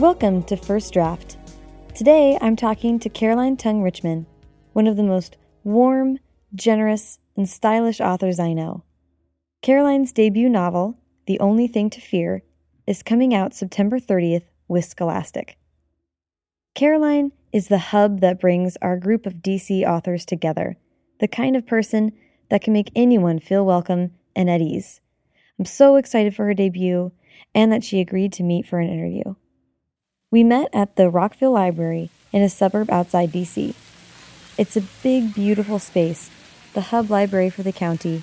Welcome to First Draft. Today I'm talking to Caroline Tung Richmond, one of the most warm, generous, and stylish authors I know. Caroline's debut novel, The Only Thing to Fear, is coming out September 30th with Scholastic. Caroline is the hub that brings our group of DC authors together, the kind of person that can make anyone feel welcome and at ease. I'm so excited for her debut and that she agreed to meet for an interview. We met at the Rockville Library in a suburb outside DC. It's a big, beautiful space, the hub library for the county,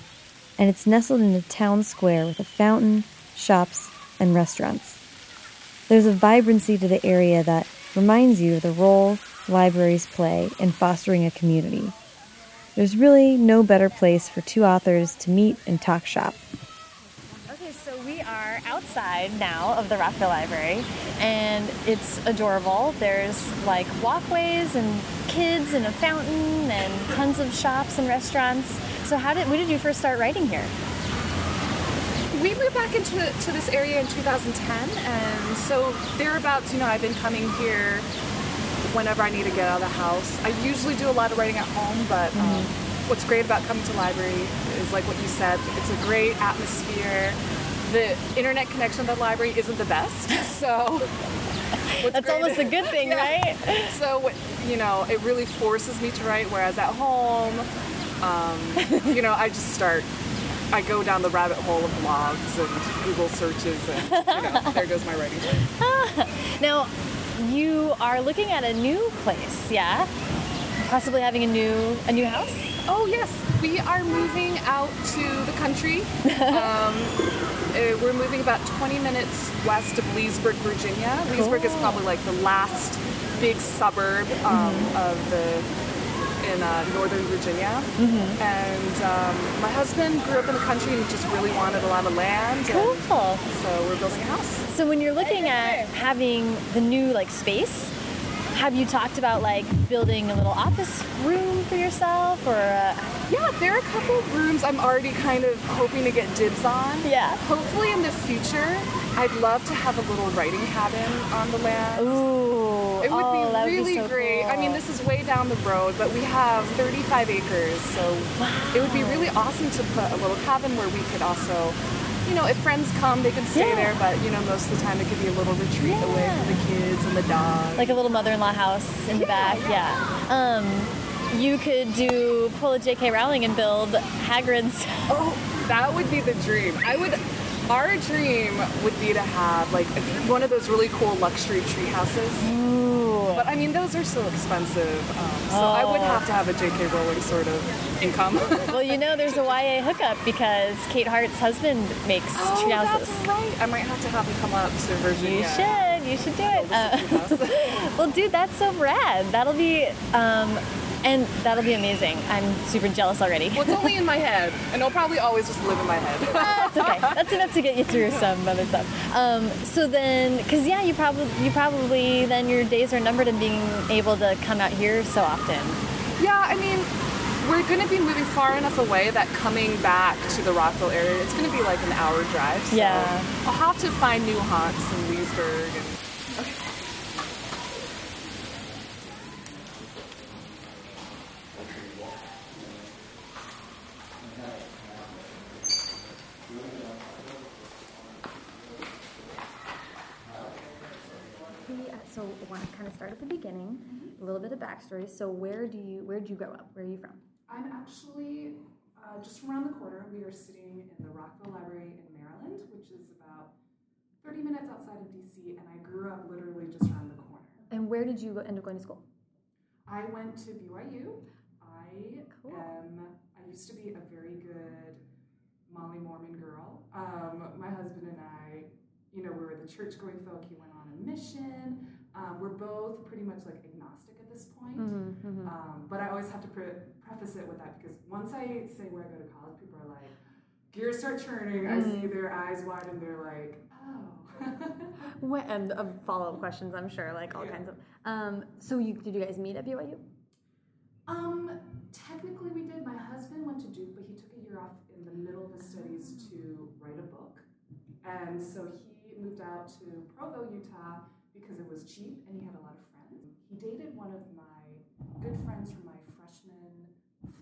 and it's nestled in a town square with a fountain, shops, and restaurants. There's a vibrancy to the area that reminds you of the role libraries play in fostering a community. There's really no better place for two authors to meet and talk shop. We are outside now of the Rockville Library, and it's adorable. There's like walkways and kids and a fountain and tons of shops and restaurants. So, how did when did you first start writing here? we moved back into to this area in 2010, and so thereabouts, you know, I've been coming here whenever I need to get out of the house. I usually do a lot of writing at home, but um, Mm-hmm. what's great about coming to library is like what you said. It's a great atmosphere. The internet connection at the library isn't the best, so That's great- almost a good thing, Yeah. right? So what you know, it really forces me to write. Whereas at home, um, you know, I just start. I go down the rabbit hole of blogs and Google searches, and you know, there goes my writing time. Now, you are looking at a new place, yeah? Possibly having a new a new house. Oh yes, we are moving out to the country. Um, uh, we're moving about 20 minutes west of Leesburg, Virginia. Leesburg is probably like the last big suburb um, of the in uh, northern Virginia. And um, my husband grew up in the country and just really wanted a lot of land. Cool. So we're building a house. So when you're looking at having the new like space, have you talked about like building a little office room for yourself or uh, Yeah, there are a couple rooms I'm already kind of hoping to get dibs on. Yeah. Hopefully in the future, I'd love to have a little writing cabin on the land. ooh, It would oh, be would really so great. I mean, this is way down the road, but we have 35 acres, so it would be really awesome to put a little cabin where we could also, you know, if friends come, they can stay Yeah. there, but you know, most of the time it could be a little retreat away from the kids and the dog. like a little mother-in-law house in the back. Yeah. Um, you could do pull a J.K. Rowling and build Hagrid's. Oh, that would be the dream. I would. Our dream would be to have like one of those really cool luxury tree houses. Ooh. But I mean, those are so expensive. Um, so I would Oh. have to have a J.K. Rowling sort of income. Well, you know, there's a YA hookup because Kate Hart's husband makes oh, tree houses. that's right. I might have to have him come up to Virginia. You should. You should do it. Build us a Uh, well, dude, that's so rad. That'll be, um, and that'll be amazing. I'm super jealous already. well, it's only in my head, and it'll probably always just live in my head. That's okay. That's enough to get you through some other stuff. Um, so then, because yeah, you probably you probably then your days are numbered in being able to come out here so often. yeah, I mean, we're going to be moving far enough away that coming back to the Rockville area, it's going to be like an hour drive. So Yeah. I'll have to find new haunts in Leesburg. And, We, uh, so I want to kind of start at the beginning, a little bit of backstory. So where do you where did you grow up? Where are you from? I'm actually uh, just around the corner. We are sitting in the Rockville Library in Maryland, which is about 30 minutes outside of DC, and I grew up literally just around the corner. And where did you end up going to school? I went to BYU. I Cool. am. I used to be a very good Molly Mormon girl. Um, my husband and I, you know, we were the church-going folk. He went on a mission. Um, we're both pretty much like agnostic at this point. Mm-hmm, Um, but I always have to pre- preface it with that because once I say where I go to college, people are like, gears start churning. I see their eyes wide and they're like, oh. and uh, follow up questions, I'm sure, like all Yeah. kinds of. Um, so you did you guys meet at BYU? um, technically, we did. My husband went to Duke, but he took a year off in the middle of his studies to write a book. And so he moved out to Provo, Utah, because it was cheap and he had a lot of friends. He dated one of my good friends from my freshman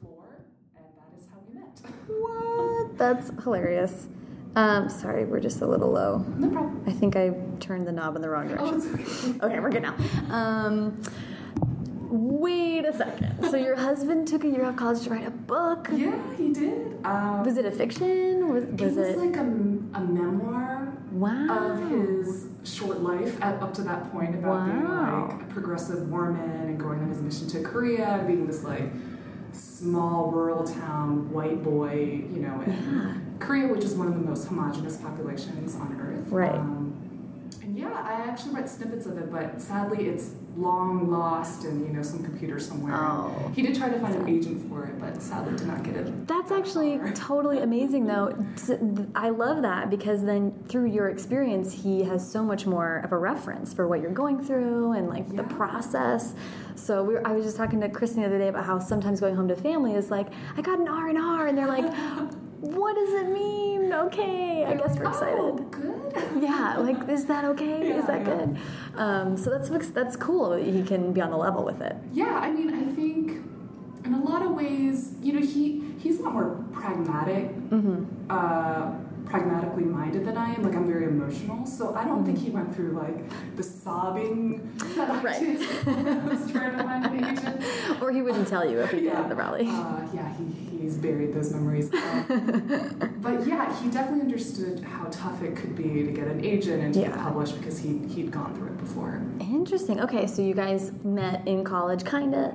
floor, and that is how we met. What? That's hilarious. Um, sorry, we're just a little low. no problem. I think I turned the knob in the wrong Oh, direction. it's okay. Okay, we're good now. Um, wait a second. So your husband took a year off college to write a book. Yeah, he did. Um, Was it a fiction? Was, it was was it? like a, a memoir wow. of his short life at, up to that point about being like a progressive Mormon and going on his mission to Korea and being this like small rural town white boy, you know, in Yeah. Korea, which is one of the most homogenous populations on earth. Right. Um, and yeah, I actually read snippets of it, but sadly it's long lost in you know some computer somewhere. Oh. He did try to find an agent for it, but sadly did not get it. That's that actually far. totally amazing, though. I love that because then through your experience, he has so much more of a reference for what you're going through and like the process. So we were, I was just talking to Kristen the other day about how sometimes going home to family is like, I got an R and R, and they're like, What does it mean? Okay, I guess we're excited. Oh, good. Yeah, like is that okay? is that yeah. good? Um, so that's that's cool. He can be on the level with it. Yeah, I mean, I think in a lot of ways, you know, he he's a lot more pragmatic, Mm-hmm. uh, pragmatically minded than I am. Like I'm very emotional, so I don't think he went through like the sobbing that Right. did I was trying to find agent. Or he wouldn't tell you if he did Yeah. at the rally. Uh, yeah, he, he's buried those memories. Um, but yeah, he definitely understood how tough it could be to get an agent and to get Yeah. published because he he'd gone through it before. Interesting. Okay, so you guys met in college, kind of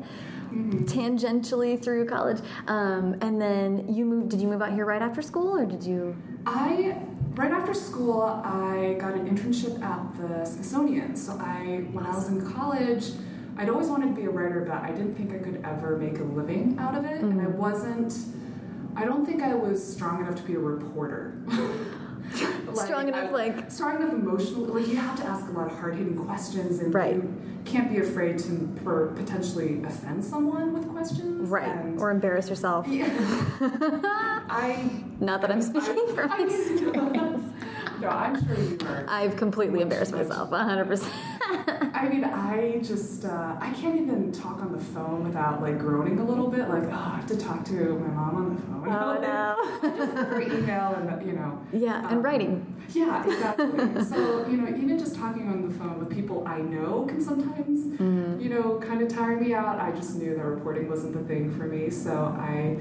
tangentially through college, um, and then you moved. Did you move out here right after school, or did you? I right after school I got an internship at the Smithsonian. So I when I was in college, I'd always wanted to be a writer, but I didn't think I could ever make a living out of it, and I mm-hmm. wasn't. I don't think I was strong enough to be a reporter. Like, Strong enough, I- like- strong enough emotionally. Like you have to ask a lot of hard hitting questions, and Right. you can't be afraid to potentially offend someone with questions. Right. And Or embarrass yourself? yeah. I Not that I'm speaking I- from I- experience. No, I'm sure you are. I've completely embarrassed myself, 100%. I mean, I just uh, I can't even talk on the phone without like groaning a little bit. Like, oh, I have to talk to my mom on the phone. Oh, no. just for email and you know. Yeah, and um, writing. Yeah, exactly. so you know, even just talking on the phone with people I know can sometimes Mm-hmm. you know kind of tire me out. I just knew that reporting wasn't the thing for me, so I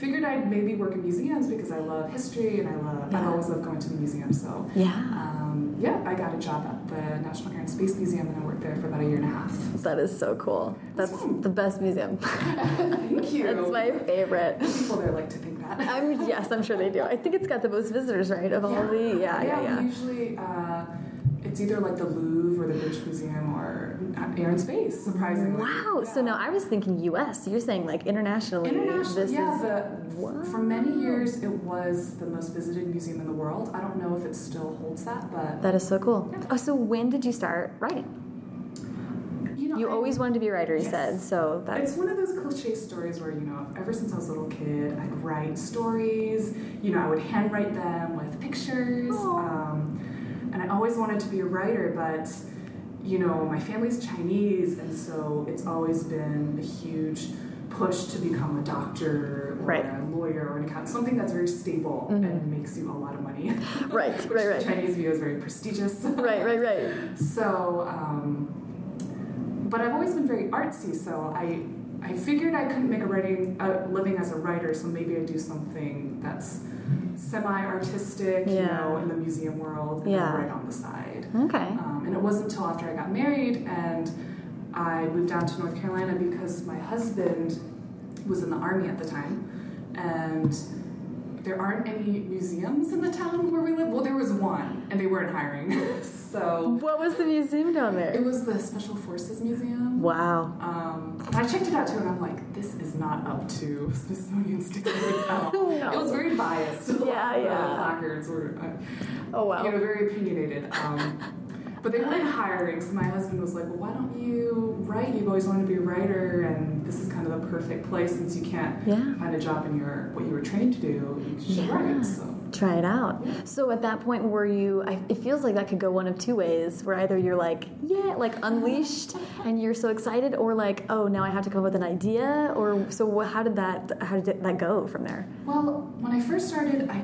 figured I'd maybe work in museums because I love history and I love I've always loved going to the museum. So Yeah. um, yeah, I got a job at the National Air and Space Museum and I worked there for about a year and a half. That is so cool. That's the best museum. Thank you. That's my favorite. People there like to think that. I'm yes, I'm sure they do. I think it's got the most visitors, right? Of all the yeah, yeah, yeah. Usually, uh, it's either like the Louvre or the British Museum or Air and Space. Surprisingly. Wow. So now I was thinking U.S. You're saying like internationally. International, This yeah. is the, For many years, it was the most visited museum in the world. I don't know if it still holds that, but that is so cool. Oh, so when did you start writing? you know, You I- always wanted to be a writer. You Yes. said so. That's It's one of those cliche stories where, you know, ever since I was a little kid, I'd write stories. You know, I would handwrite them with pictures. Um, and I always wanted to be a writer, but, you know, my family's Chinese, and so it's always been a huge push to become a doctor or Right. a lawyer or an accountant, something that's very stable and makes you a lot of money. Right, Which right, right. Chinese view is very prestigious. right, right, right. So, um, but I've always been very artsy, so I I figured I couldn't make a writing a living as a writer, so maybe I do something that's semi-artistic, you know, in the museum world, and Yeah. write on the side. Okay. Um, and it wasn't until after I got married and I moved down to North Carolina because my husband was in the army at the time, and there aren't any museums in the town where we live. Well, there was one, and they weren't hiring, so What was the museum down there? it was the Special Forces Museum. Wow. Um, I checked it out too, and I'm like, this is not up to Smithsonian standards at all. No. It was very biased. Yeah, The yeah. placards were, uh, Oh wow. you know, very opinionated. Um, but they weren't hiring, so my husband was like, well, why don't you write? You've always wanted to be a writer, and this is kind of the perfect place since you can't Yeah. find a job in your what you were trained to do. You should Yeah. write. So try it out. So at that point, were you? I, it feels like that could go one of two ways. Where either you're like, yeah, like unleashed, and you're so excited, or like, oh, now I have to come up with an idea. Or so, how did that? How did that go from there? Well, when I first started, I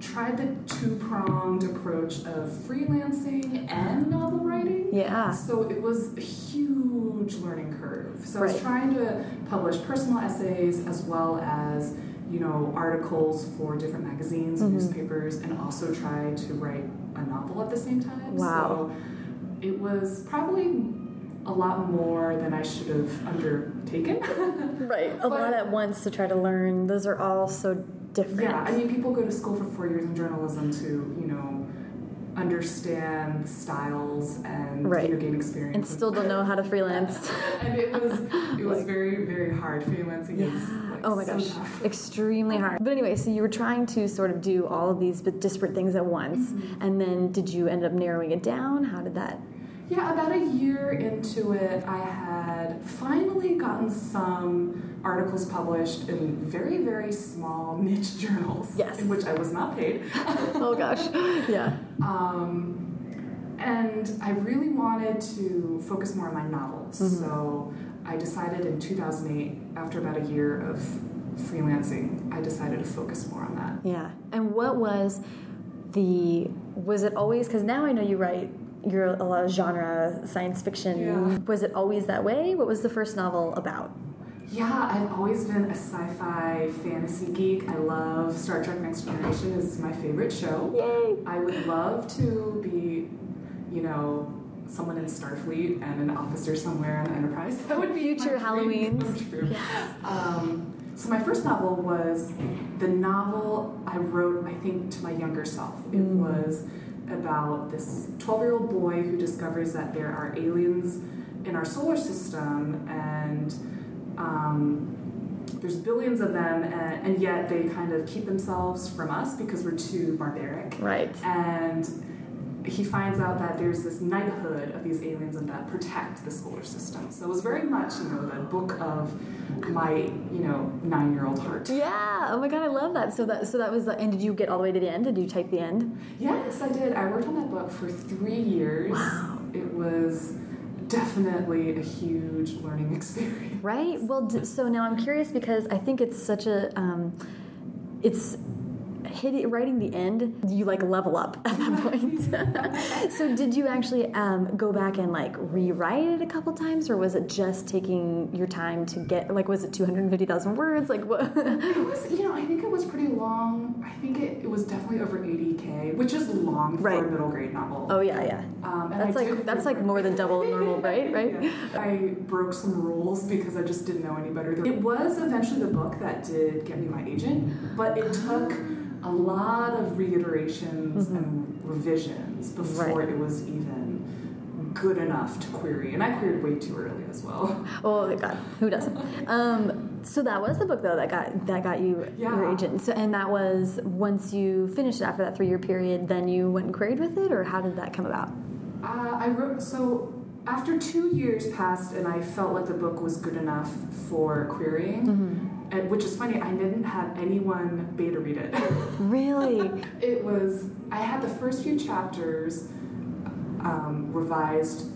tried the two pronged approach of freelancing and novel writing. Yeah. So it was a huge learning curve. So I was trying to publish personal essays as well as you know articles for different magazines and Mm-hmm. newspapers, and also try to write a novel at the same time. Wow. So it was probably a lot more than I should have undertaken. Right. A lot at once to try to learn. Those are all so different. Yeah, I mean, people go to school for four years in journalism to, you know, understand styles and Right. you know, gain experience. and still don't know how to freelance. and it was it was very very hard. Freelancing is like, Oh my so gosh, tough. extremely hard. But anyway, so you were trying to sort of do all of these disparate things at once, mm-hmm. and then did you end up narrowing it down? How did that? Yeah, about a year into it, I had finally gotten some articles published in very very small niche journals. Yes. in which I was not paid. Oh gosh, yeah. Um, and I really wanted to focus more on my novels. Mm-hmm. So I decided in 2008, after about a year of freelancing, I decided to focus more on that. Yeah. And what was the was it always because now I know you write you're a lot of genre science fiction. Yeah. Was it always that way? What was the first novel about? Yeah, I've always been a sci-fi fantasy geek. I love Star Trek Next Generation is my favorite show. Yay! I would love to be, you know, someone in Starfleet and an officer somewhere on the Enterprise. That would be Future my dream come Halloweens. true. Um, so my first novel was the novel I wrote, I think, to my younger self. It Mm. was about this 12-year-old boy who discovers that there are aliens in our solar system and um, there's billions of them and, and yet they kind of keep themselves from us because we're too barbaric Right. and he finds out that there's this knighthood of these aliens and that protect the solar system. So it was very much, you know, the book of my, you know, nine-year-old heart. Yeah. Oh my god, I love that. So that so that was. The, and did you get all the way to the end? Did you type the end? Yes, I did. I worked on that book for three years. Wow. It was definitely a huge learning experience. Right. Well, d- so now I'm curious because I think it's such a, um, it's hitting writing the end. You like level up at that point. so did you actually um, go back and like rewrite it a couple times, or was it just taking your time to get like was it 250,000 words? Like what? It was, you know, I think it was pretty long. I think it, it was definitely over 80k, which is long for Right. a middle grade novel. oh yeah, yeah. Um, and That's I like that's like more than double normal, right? Right. Yeah. I broke some rules because I just didn't know any better. It was eventually the book that did get me my agent, but it took a lot of reiterations and revisions before. Right. it was even good enough to query. And I queried way too early as well. Oh my God, who doesn't? Um, so that was the book though that got that got you your agent. So and that was once you finished it after that three year period, then you went and queried with it, or how did that come about? Uh, I wrote so after two years passed, and I felt like the book was good enough for querying. And, which is funny, I didn't have anyone beta read it. Really? It was, I had the first few chapters um, revised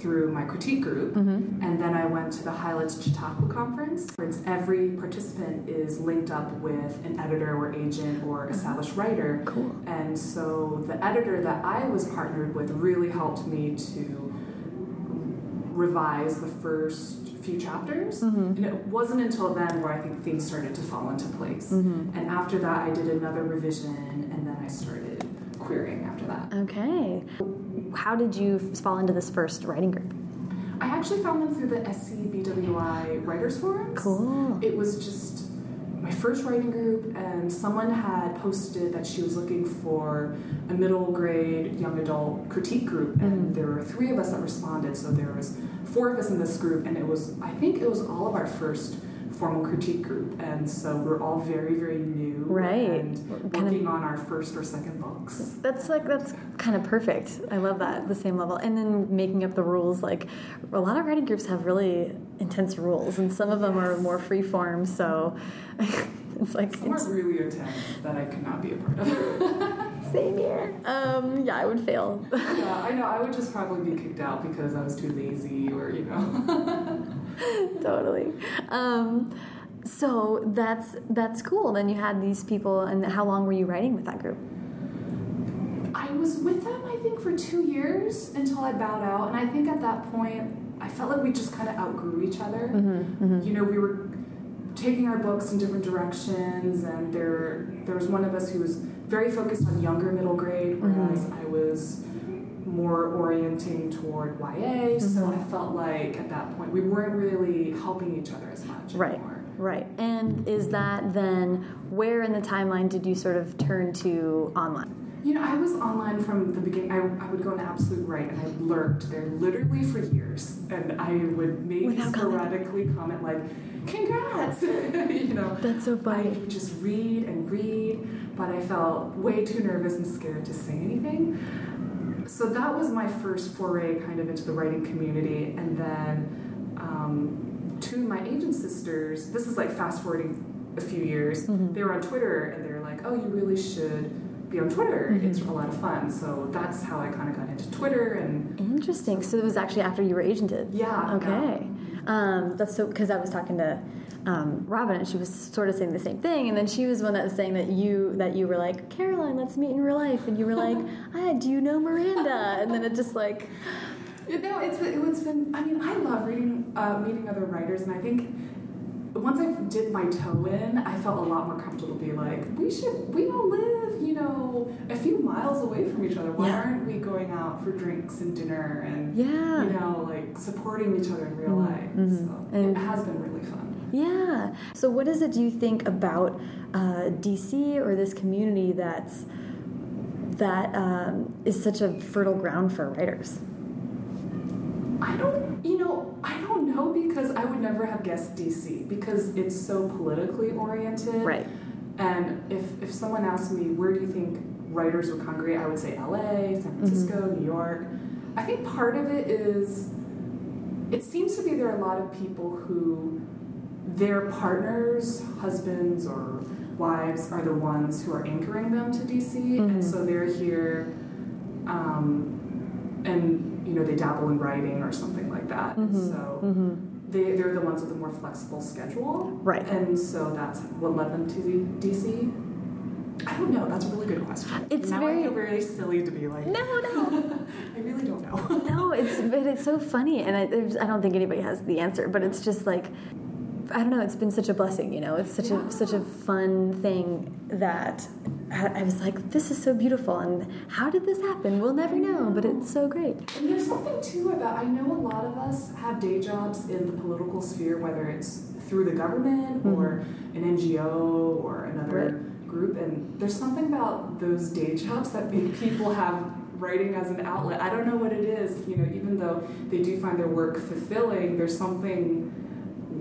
through my critique group, and then I went to the Highlights Chautauqua conference. Every participant is linked up with an editor or agent or established writer. Cool. And so the editor that I was partnered with really helped me to revise the first few chapters. Mm-hmm. And it wasn't until then where I think things started to fall into place. Mm-hmm. And after that, I did another revision, and then I started querying after that. Okay. How did you fall into this first writing group? I actually found them through the SCBWI Writers Forums. Cool. It was just my first writing group, and someone had posted that she was looking for a middle grade young adult critique group, and mm. there were three of us that responded. So there was four of us in this group, and it was I think it was all of our first formal critique group, and so we're all very very new, Right. and Kind of- working on our first or second books. That's like that's kind of perfect. I love that the same level, and then making up the rules. Like a lot of writing groups have really intense rules, and some of them are more free form. So it's like Some are really intense that I could not be a part of. same here. Um, yeah, I would fail. yeah, I know. I would just probably be kicked out because I was too lazy, or you know. totally. Um, so that's that's cool. Then you had these people, and how long were you writing with that group? I was with them, I think, for two years until I bowed out, and I think at that point, I felt like we just kind of outgrew each other. Mm-hmm, mm-hmm. You know, we were taking our books in different directions, and there there was one of us who was very focused on younger middle grade, whereas Mhm. I was more orienting toward YA. So Mhm. I felt like at that point we weren't really helping each other as much Right. anymore. Right. And is that then where in the timeline did you sort of turn to online? You know, I was online from the beginning. I, I would go on Absolute Write and I lurked there literally for years. And I would maybe Without sporadically comment, like, congrats! you know, That's so I funny. would just read and read, but I felt way too nervous and scared to say anything. So that was my first foray kind of into the writing community. And then um, two of my agent sisters, this is like fast forwarding a few years, Mhm. they were on Twitter and they were like, oh, you really should be on Twitter. Mhm. It's a lot of fun. So that's how I kind of got into Twitter and Interesting. So it was actually after you were agented. yeah. Okay. Um, that's so because I was talking to um, Robin and she was sort of saying the same thing, and then she was one that was saying that you that you were like Caroline, let's meet in real life, and you were like, ah, do you know Miranda? And then it just like, You know, it's it's been. I mean, I love reading, uh, meeting other writers, and I think once I did my toe in, I felt a lot more comfortable to be like, we should, we all live, you know, a few miles away from each other. Why Yeah. aren't we going out for drinks and dinner and yeah, you know, like supporting each other in real Mhm, life? mhm. So And- it has been really fun. yeah. So what is it? Do you think about uh, DC or this community that's that um, is such a fertile ground for writers? I don't, you know, I don't know because I would never have guessed DC because it's so politically oriented. Right. And if, if someone asked me, where do you think writers would congregate, I would say LA, San Francisco, New York. I think part of it is, it seems to be there are a lot of people who their partners, husbands, or wives are the ones who are anchoring them to DC. Mhm. And so they're here, um, and, you know, they dabble in writing or something like that. And Mhm, so mhm. they, they're the ones with the more flexible schedule. Right. And so that's what led them to the DC. I don't know. That's a really good question. It's now very- I feel very silly to be like. No, no. I really don't know. no, it's but it's so funny, and I, I don't think anybody has the answer. But it's just like I don't know. It's been such a blessing, you know. It's such a such a fun thing that I, I was like, this is so beautiful, and how did this happen? We'll never know, but it's so great. And there's something too about I know a lot of us have day jobs in the political sphere, whether it's through the government mm-hmm. or an NGO or another group, and there's something about those day jobs that make people have writing as an outlet. I don't know what it is, you know, even though they do find their work fulfilling, there's something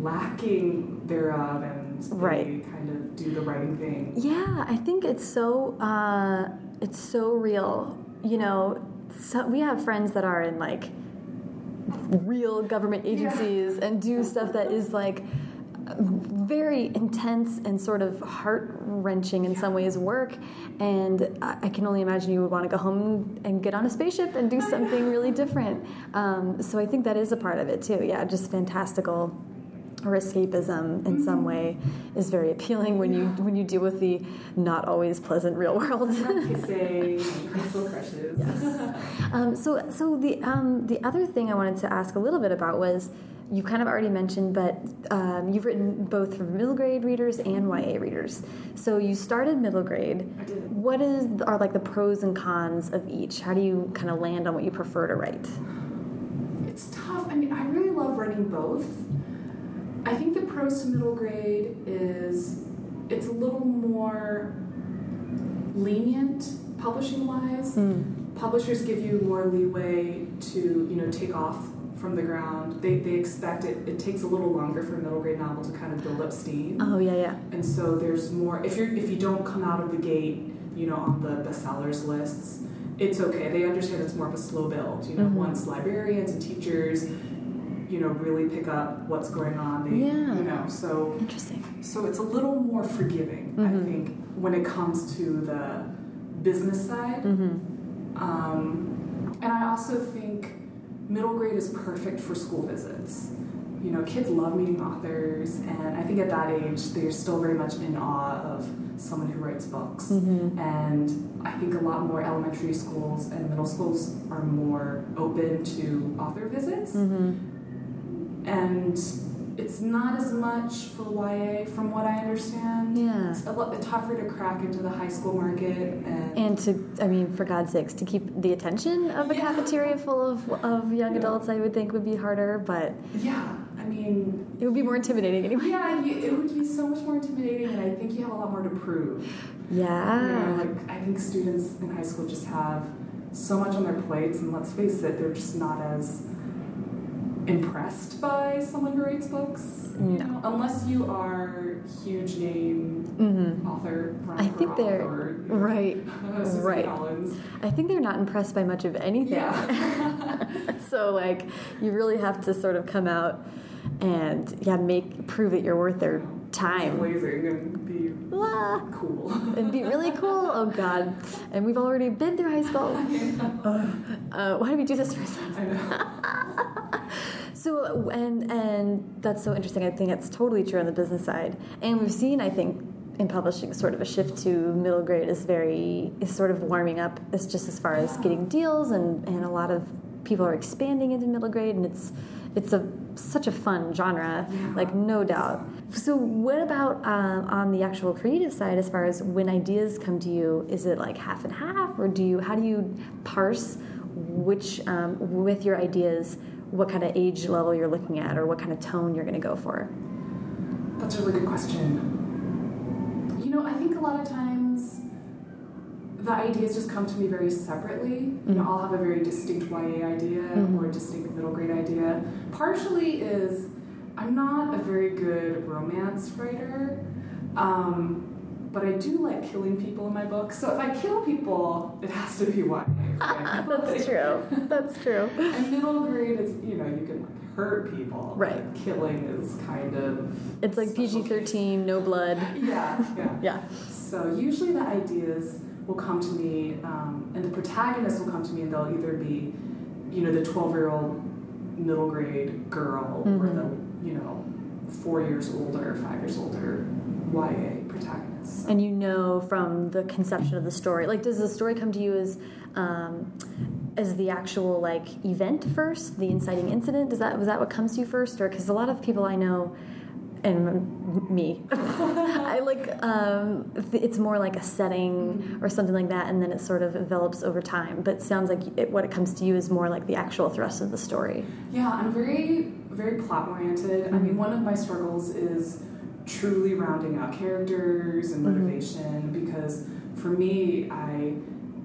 lacking thereof and they Right. kind of do the writing thing. Yeah, I think it's so uh, it's so real. You know, so we have friends that are in like real government agencies and do stuff that is like very intense and sort of heart wrenching in some ways work. And I I can only imagine you would want to go home and get on a spaceship and do something really different. Um, so I think that is a part of it too. Yeah, just fantastical or escapism in some way is very appealing when you when you deal with the not always pleasant real world. School crushes. um, so so the um, the other thing I wanted to ask a little bit about was you kind of already mentioned, but um, you've written both for middle grade readers and YA readers. So you started middle grade. I did. What is are like the pros and cons of each? How do you kind of land on what you prefer to write? It's tough. I mean, I really love writing both. I think the pros to middle grade is it's a little more lenient publishing wise. Publishers give you more leeway to, you know, take off from the ground. They, they expect it, it takes a little longer for a middle grade novel to kind of build up steam. Oh yeah, yeah. And so there's more if you're if you don't come out of the gate, you know, on the bestsellers lists, it's okay. They understand it's more of a slow build. You know, Mhm. once librarians and teachers, you know, really pick up what's going on. They, Yeah. You know, so Interesting. so it's a little more forgiving, I Mhm. think, when it comes to the business side. Mm-hmm. Um, and I also think middle grade is perfect for school visits. You know, kids love meeting authors, and I think at that age, they're still very much in awe of someone who writes books. Mm-hmm. And I think a lot more elementary schools and middle schools are more open to author visits. Mm-hmm. And it's not as much for YA, from what I understand. Yeah. It's a lot tougher to crack into the high school market. And, And to, I mean, for God's sakes, to keep the attention of a Yeah. cafeteria full of, of young Yeah. adults, I would think would be harder, but yeah, I mean, it would be more intimidating anyway. Yeah, you, it would be so much more intimidating, and I think you have a lot more to prove. Yeah. You know, like I think students in high school just have so much on their plates, and let's face it, they're just not as impressed by someone who writes books. You No. know, unless you are huge name Mm-hmm. author, I think they're or, right. Susan right. Collins. I think they're not impressed by much of anything. Yeah. so like, you really have to sort of come out and yeah, make prove that you're worth their time. blazing and be Ah, cool. It'd be really cool. Oh God! And we've already been through high school. Uh, why do we do this first? I know. So and and that's so interesting. I think it's totally true on the business side, and we've seen, I think, in publishing, sort of a shift to middle grade is very is sort of warming up. It's just as far as getting deals, and and a lot of people are expanding into middle grade, and it's it's a such a fun genre, Yeah. like no doubt. So what about um, on the actual creative side, as far as when ideas come to you? Is it like half and half, or do you how do you parse which um, with your ideas? What kind of age level you're looking at, or what kind of tone you're going to go for? That's a really good question. You know, I think a lot of times the ideas just come to me very separately. You know, I'll have a very distinct YA idea or a distinct middle grade idea. Partially is I'm not a very good romance writer. Um, but I do like killing people in my books. So if I kill people, it has to be YA. right? That's true. That's true. And middle grade is, you know, you can like hurt people. Right. Killing is kind of It's like PG 13, no blood. Yeah, yeah. Yeah. So usually the ideas will come to me, um, and the protagonists will come to me, and they'll either be, you know, the twelve-year-old middle grade girl, or Mhm. the, you know, four years older, five years older YA protagonist. And you know from the conception of the story, like, does the story come to you as, um, as the actual like event first, the inciting incident? Does that was that what comes to you first, or because a lot of people I know, and me, I like um, it's more like a setting or something like that, and then it sort of develops over time. But it sounds like it, what it comes to you is more like the actual thrust of the story. Yeah, I'm very, very plot oriented. I mean, one of my struggles is truly rounding out characters and mm-hmm. motivation because for me, I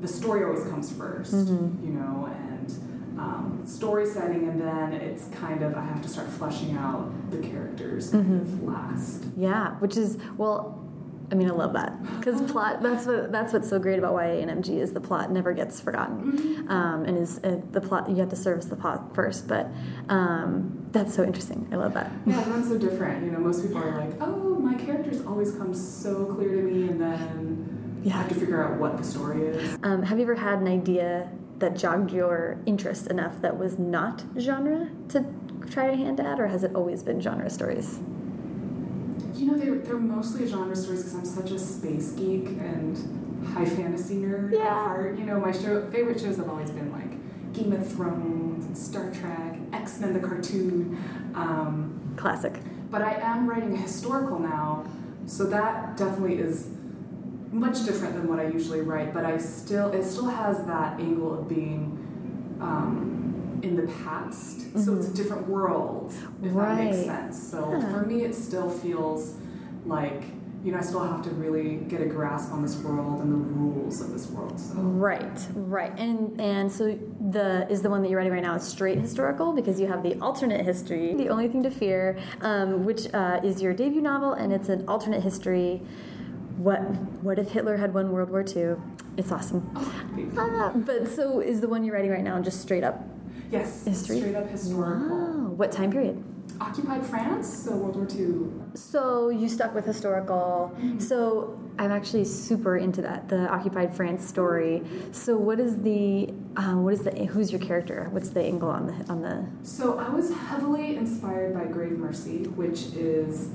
the story always comes 1st mm-hmm. you know, and um, story setting, and then it's kind of I have to start fleshing out the characters of mm-hmm. last. Yeah, which is well, I mean, I love that because plot. That's what that's what's so great about YA and MG is the plot never gets forgotten, um, and is uh, the plot you have to service the plot first. But um, that's so interesting. I love that. Yeah, everyone's so different. You know, most people are like, "Oh, my characters always come so clear to me," and then you Yeah. have to figure out what the story is. Um, have you ever had an idea that jogged your interest enough that was not genre to try a hand at, or has it always been genre stories? You know, they're, they're mostly genre stories because I'm such a space geek and high fantasy nerd Yeah. at heart. You know, my show, favorite shows have always been like Game of Thrones and Star Trek, X Men the cartoon. Um, Classic. but I am writing a historical now, so that definitely is much different than what I usually write. But I still, it still has that angle of being um, in the past, so it's a different world, if that makes sense. So Yeah. for me, it still feels like you know I still have to really get a grasp on this world and the rules of this world. So. Right, right, and and so the is the one that you're writing right now is straight historical because you have the alternate history, the only thing to fear, um, which uh, is your debut novel, and it's an alternate history. What what if Hitler had won World War II? It's awesome. Ah, but so is the one you're writing right now just straight up Yes, History? straight up historical. Wow, what time period? Occupied France, so World War II. So you stuck with historical. So I'm actually super into that, the occupied France story. So what is the um, what is the who's your character? What's the angle on the on the? So I was heavily inspired by Grave Mercy, which is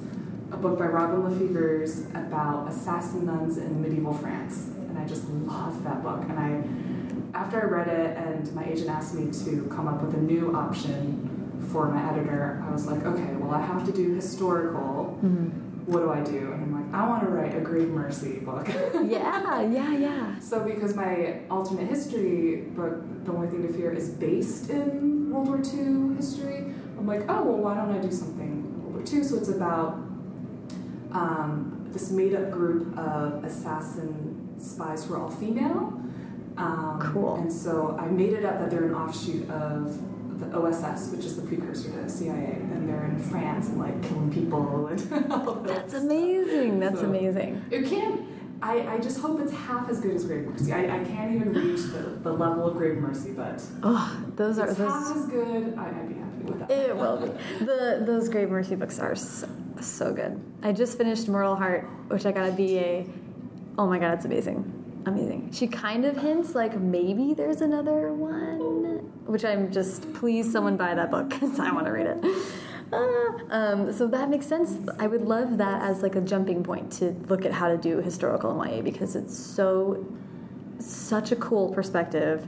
a book by Robin LaFevers about assassin nuns in medieval France, and I just love that book. And I, after I read it, and my agent asked me to come up with a new option for my editor, I was like, okay, well I have to do historical. What do I do? And I'm like, I want to write a Grave Mercy book. Yeah, yeah, yeah. So because my alternate history book, The Only Thing to Fear, is based in World War II history, I'm like, oh well, why don't I do something World War II? So it's about um, this made-up group of assassin spies who are all female. Um, Cool. And so I made it up that they're an offshoot of the OSS, which is the precursor to CIA, and they're in France and like killing people and all of That's amazing. That's So- amazing. It can't. I, I just hope it's half as good as Grave Mercy. I, I can't even reach the, the level of Grave Mercy, but Oh, those are it's those. half as good. I, I'd be happy with that. It will be. The those Grave Mercy books are so, so good. I just finished Mortal Heart, which I got a BEA. Oh my god, it's amazing. Amazing. She kind of hints like maybe there's another one, which I'm just please someone buy that book because I want to read it. Ah, um, so that makes sense. I would love that as like a jumping point to look at how to do historical in YA because it's so such a cool perspective.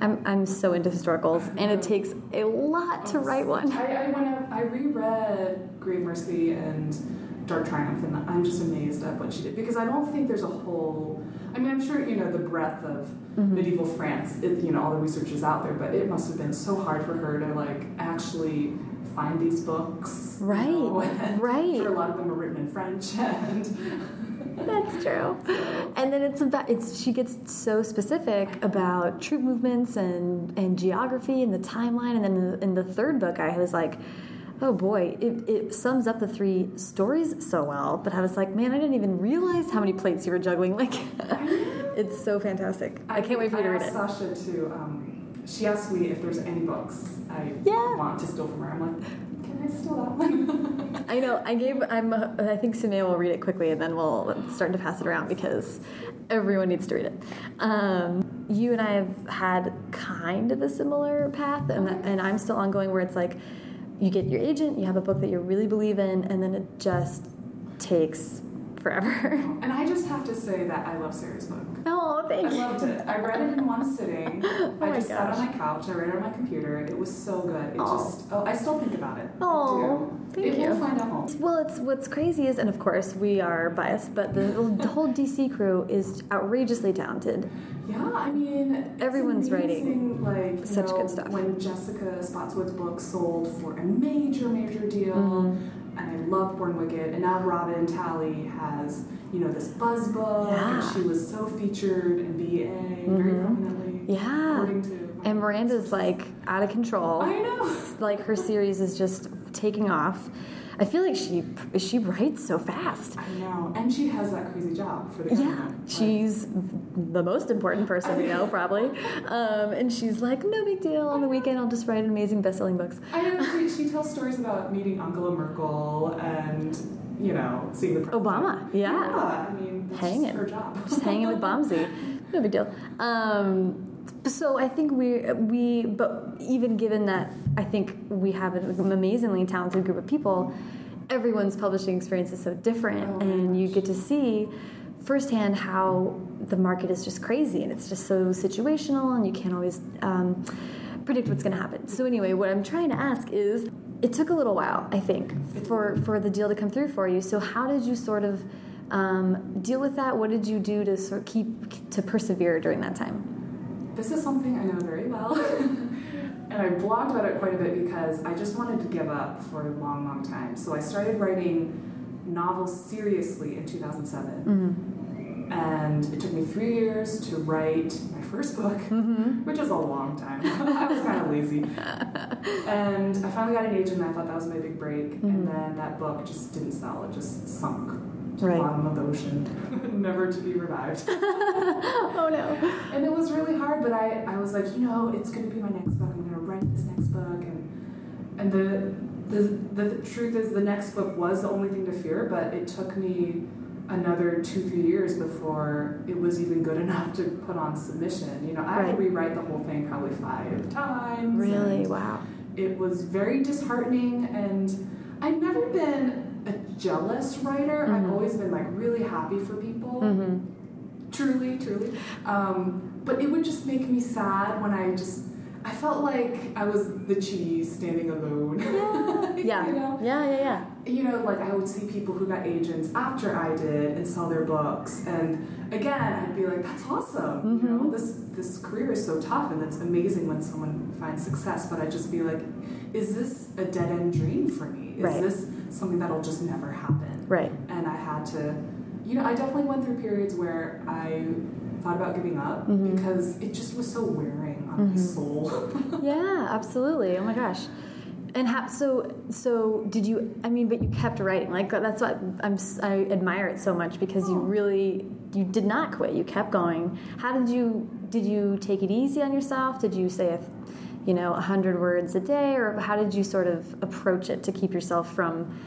I'm I'm so into historicals, and it takes a lot to write one. I, I went I reread Grave Mercy and Dark Triumph, and I'm just amazed at what she did because I don't think there's a whole. I mean, I'm sure you know the breadth of Mm-hmm. medieval France. It, you know, all the research is out there, but it must have been so hard for her to like actually find these books. you Right, know, and right. For a lot of them are written in French, and That's true. And then it's about it's she gets so specific about troop movements and and geography and the timeline. And then in the, in the third book, I was like, oh boy, it, it sums up the three stories so well. But I was like, man, I didn't even realize how many plates you were juggling. Like, it's so fantastic. I, can't wait for you to read it. Sasha to. Um, she asked me if there's any books I Yeah. want to steal from her. I'm like, can I steal that one? I know. I gave. I'm. uh, I think Sumaya will read it quickly, and then we'll start to pass it around because everyone needs to read it. Um, you and I have had kind of a similar path, and and I'm still ongoing. Where it's like, you get your agent, you have a book that you really believe in, and then it just takes forever. and I just have to say that I love Sarah's book. oh, I thank you. I loved it. I read it in one sitting. Oh I just sat on my couch. I read it on my computer. It was so good. It Aw. just. Oh, I still think about it. Oh, thank it you. will find a home. Well, it's what's crazy is, and of course we are biased, but the, the whole DC crew is outrageously talented. Yeah, I mean, Everyone's writing like such know, good stuff. When Jessica Spotswood's book sold for a major, major deal, Mm-hmm. And I loved Born Wicked, and now Robin Talley has you know this buzz book, Yeah. and she was so featured in BEA very prominently. Mm-hmm. Yeah. according to And Miranda's like out of control. I know. Like her series is just taking off. I feel like she she writes so fast. I know, and she has that crazy job for the Yeah. Like, she's the most important person we know, probably. Um, and she's like, no big deal. On the weekend, I'll just write amazing best-selling books. I know she, she tells stories about meeting Angela Merkel and you know seeing the president. Obama, yeah. Yeah, I mean, Hanging. her job. Just hanging with Bombsy. No big deal. Um, so I think we we but even given that I think we have an amazingly talented group of people, everyone's publishing experience is so different, Oh and you get to see firsthand how the market is just crazy and it's just so situational, and you can't always um, predict what's going to happen. So anyway, what I'm trying to ask is. It took a little while, I think, for, for the deal to come through for you. So how did you sort of um, deal with that? What did you do to sort of keep to persevere during that time? This is something I know very well. and I blogged about it quite a bit because I just wanted to give up for a long, long time. So I started writing novels seriously in 2007. Mm-hmm. And it took me three years to write my first book, mm-hmm. which is a long time. I was kind of lazy. and I finally got an agent, and I thought that was my big break. And mm-hmm. then that book just didn't sell, it just sunk to Right. the bottom of the ocean, never to be revived. Oh no. And it was really hard, but I, I was like, you know, it's going to be my next book. I'm going to write this next book. And and the, the the truth is, the next book was the only thing to fear, but it took me another two three years before it was even good enough to put on submission. You know, I had to rewrite the whole thing probably five times. Really? Wow. It was very disheartening, and I've never been jealous writer. I've Mhm. always been like really happy for people. Mm-hmm. Truly, truly. Um, but it would just make me sad when I just, I felt like I was the cheese standing alone. Yeah. you know? Yeah, yeah, yeah. You know, like I would see people who got agents after I did and sell their books, and again, I'd be like, "That's awesome! You know, Mhm. this this career is so tough, and it's amazing when someone finds success." But I'd just be like, "Is this a dead end dream for me? Is Right. this something that'll just never happen?" Right. and I had to, you know, I definitely went through periods where I thought about giving up Mhm. because it just was so wearing on my Mhm. soul. Yeah, absolutely. Oh my gosh. And how, so, so did you? I mean, but you kept writing. Like that's what I'm. I admire it so much because you Oh. really, you did not quit. You kept going. How did you? Did you take it easy on yourself? Did you say, a, you know, a hundred words a day, or how did you sort of approach it to keep yourself from?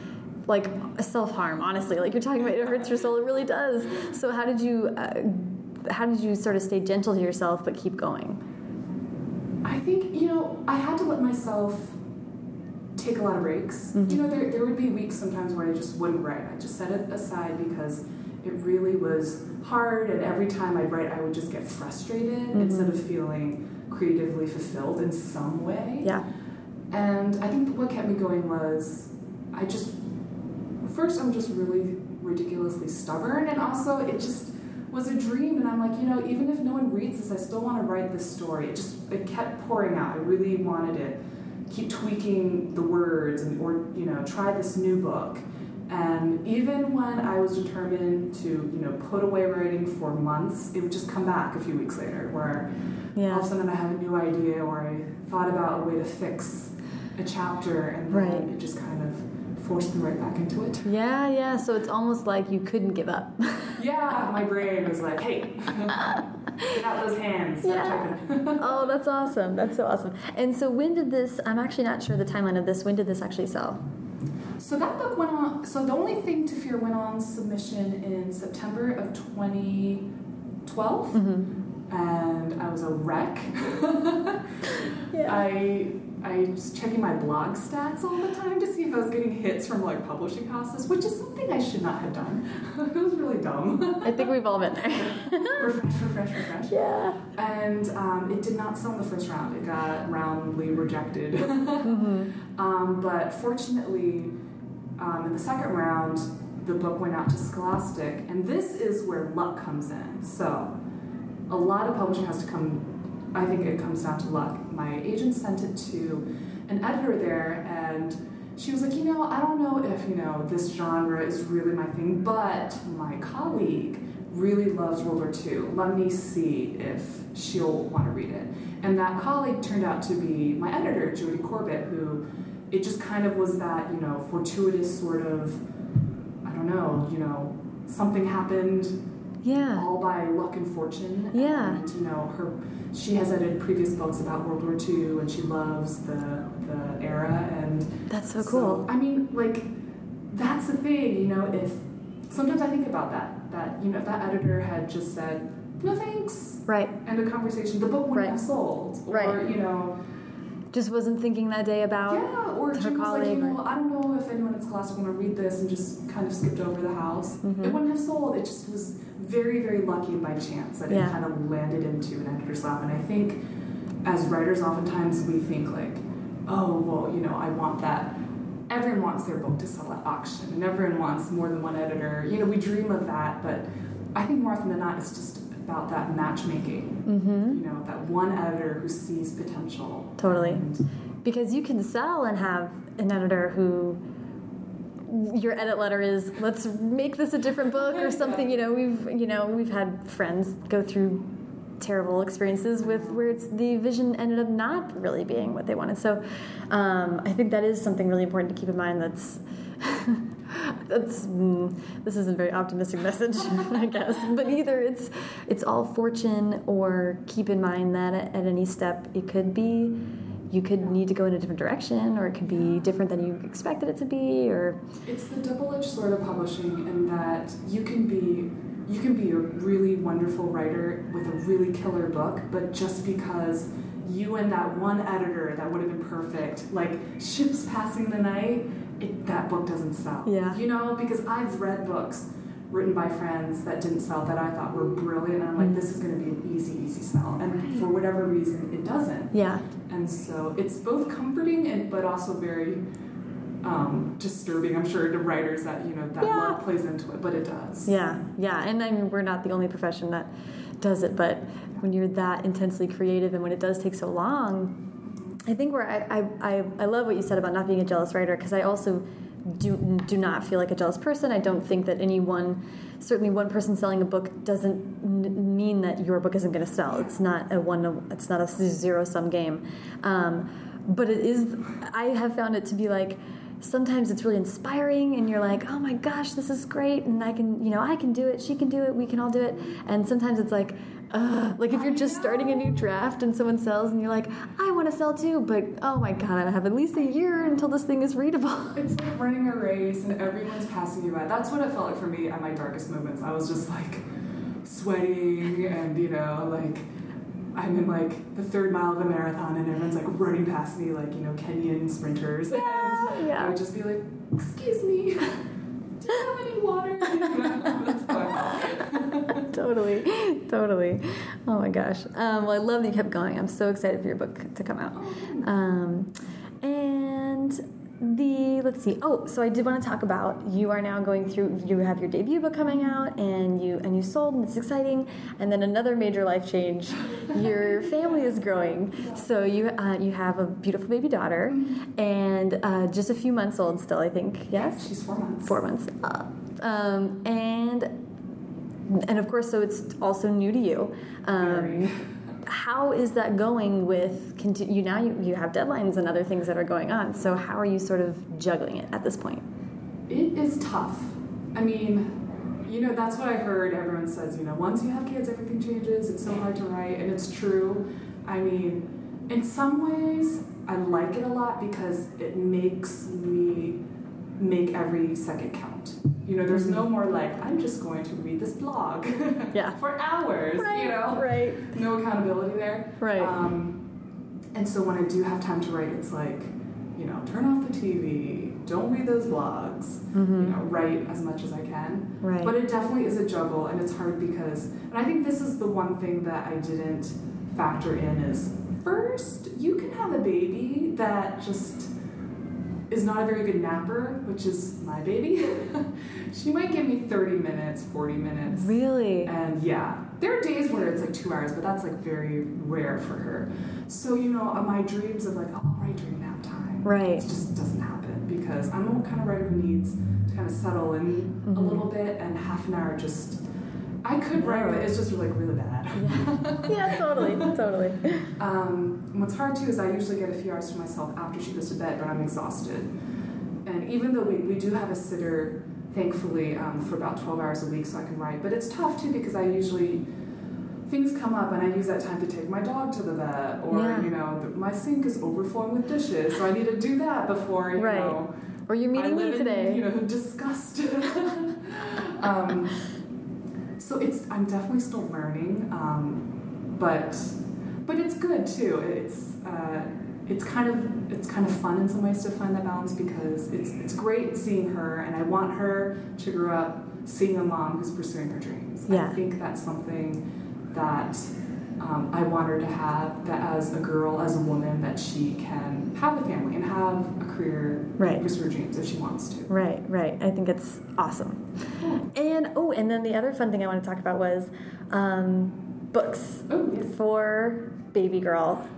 Like self harm, honestly. Like you're talking about, it hurts your soul. It really does. So how did you? Uh, how did you sort of stay gentle to yourself but keep going? I think, you know, I had to let myself take a lot of breaks. Mhm. You know, there, there would be weeks sometimes where I just wouldn't write. I just set it aside because it really was hard, and every time I'd write, I would just get frustrated Mhm. instead of feeling creatively fulfilled in some way. Yeah. And I think what kept me going was I just first I'm just really ridiculously stubborn and also it just was a dream and I'm like, you know, even if no one reads this, I still want to write this story. It just it kept pouring out. I really wanted to keep tweaking the words and or you know, try this new book. And even when I was determined to, you know, put away writing for months, it would just come back a few weeks later where all of a sudden I have a new idea or I thought about a way to fix a chapter and then Right. it just kind of forced me right back into it. Yeah, yeah. So it's almost like you couldn't give up. Yeah, my brain was like, hey, get out those hands. Yeah. oh, that's awesome. That's so awesome. And so when did this? I'm actually not sure the timeline of this. When did this actually sell? So that book went on, so the only thing to fear went on submission in September of 2012. Mm-hmm. And I was a wreck. Yeah. I I was checking my blog stats all the time to see if I was getting hits from like publishing houses, which is something I should not have done. it was really dumb. I think we've all been there. refresh, refresh, refresh. yeah. And um, it did not sell in the first round. It got roundly rejected. Mm-hmm. um, but fortunately, um, in the second round, the book went out to Scholastic, and this is where luck comes in. So, a lot of publishing has to come. I think it comes down to luck. My agent sent it to an editor there, and she was like, you know, I don't know if you know this genre is really my thing, but my colleague really loves World War II. Let me see if she'll want to read it. And that colleague turned out to be my editor, Judy Corbett, who it just kind of was that, you know, fortuitous sort of, I don't know, you know, something happened Yeah. all by luck and fortune. Yeah. And, you know, her she has edited previous books about World War II and she loves the the era and That's so cool. I mean, like, that's the thing, you know, if sometimes I think about that, that, you know, if that editor had just said, no thanks, Right. end a conversation, the book wouldn't Right. have sold. Or, Right. you know, Just wasn't thinking that day about. yeah, or her Jim was like, you colleague know, I don't know if anyone at Scholastic want to read this and just kind of skipped over the house. Mhm. It wouldn't have sold. It just was very, very lucky by chance that Yeah. it kind of landed into an editor's lap. And I think as writers, oftentimes we think like, oh, well, you know, I want that. Everyone wants their book to sell at auction, and everyone wants more than one editor. You know, we dream of that, but I think more often than not, it's just about that matchmaking. Mm-hmm. You know, that one editor who sees potential. Totally. And Because you can sell and have an editor who your edit letter is let's make this a different book or something. You know we've you know we've had friends go through terrible experiences with where it's the vision ended up not really being what they wanted. So um, i think that is something really important to keep in mind that's that's mm, this is a very optimistic message i guess. But either it's it's all fortune or keep in mind that at, at any step it could be you could need to go in a different direction, or it could be different than you expected it to be, or It's the double-edged sword of publishing in that you can be you can be a really wonderful writer with a really killer book, but just because you and that one editor that would have been perfect, like ships passing the night, it, that book doesn't sell. Yeah. You know, because I've read books written by friends that didn't sell that I thought were brilliant, and I'm like, mm. this is going to be an easy, easy sell, and for whatever reason, it doesn't. yeah, And so it's both comforting and but also very um, disturbing. I'm sure to writers that you know that Yeah. love plays into it, but it does. yeah, yeah. And I mean, we're not the only profession that does it, but when you're that intensely creative and when it does take so long, I think where I I, I, I love what you said about not being a jealous writer because I also do do not feel like a jealous person. I don't think that any one certainly one person selling a book doesn't mean that your book isn't going to sell. It's not a one. It's not a zero sum game. Um, but it is. I have found it to be like sometimes it's really inspiring and you're like oh my gosh this is great. And i can you know i can do it. She can do it. We can all do it. And sometimes it's like uh, like if you're just starting a new draft and someone sells and you're like i want to sell too but oh my god i have at least a year until this thing is readable. It's like running a race and everyone's passing you by. That's what it felt like for me at my darkest moments. I was just like sweating and you know like I'm in like the third mile of a marathon and everyone's like running past me like you know Kenyan sprinters. Yeah, and yeah. I would just be like, "Excuse me, do you have any water?" That's how I felt. totally totally oh my gosh um, well i love that you kept going i'm so excited for your book to come out um, and the let's see. Oh so i did want to talk about you are now going through you have your debut book coming out and you and you sold and it's exciting. And then another major life change your family is growing. So you uh, you have a beautiful baby daughter and uh, just a few months old still i think. Yes? She's four months. four months. Uh, um, and and of course so it's also new to you. Um, Very. How is that going with you now you, you have deadlines and other things that are going on so how are you sort of juggling it at this point It is tough. I mean, you know, that's what I heard. Everyone says, you know, once you have kids, everything changes. It's so hard to write, and it's true. I mean, in some ways, I like it a lot because it makes me make every second count. You know, there's no more like, I'm just going to read this blog Yeah. for hours, you know? right No accountability there. Right. Um, and so when I do have time to write, it's like, you know, turn off the TV, don't read those blogs, you know, write as much as I can. Right. But it definitely is a juggle, and it's hard because, and I think this is the one thing that I didn't factor in is first, you can have a baby that just is not a very good napper, which is my baby. she might give me 30 minutes, 40 minutes. really And yeah, there are days where it's like two hours, but that's like very rare for her. So, you know, uh, my dreams of like, oh, I'll write during nap time. Right. It just doesn't happen because I'm the kind of writer who needs to kind of settle in a little bit and half an hour just. I could write, but it's just like really bad. yeah totally totally Um, what's hard too is I usually get a few hours to myself after she goes to bed, but I'm exhausted. And even though we, we do have a sitter, thankfully, um, for about 12 hours a week so I can write, but it's tough too because I usually, things come up and I use that time to take my dog to the vet, or, Yeah. you know, the, my sink is overflowing with dishes, so I need to do that before, you Right. know. or you're meeting me today In, you know, disgust. um, so it's I'm definitely still learning, um, but but it's good too. It's uh, it's kind of it's kind of fun in some ways to find that balance because it's it's great seeing her, and I want her to grow up seeing a mom who's pursuing her dreams. Yeah. I think that's something that. Um, I want her to have that as a girl, as a woman, that she can have a family and have a career, Right. pursue her dreams if she wants to. Right, right. I think it's awesome. And oh, and then the other fun thing I want to talk about was um, books Oh, yes. for baby girl.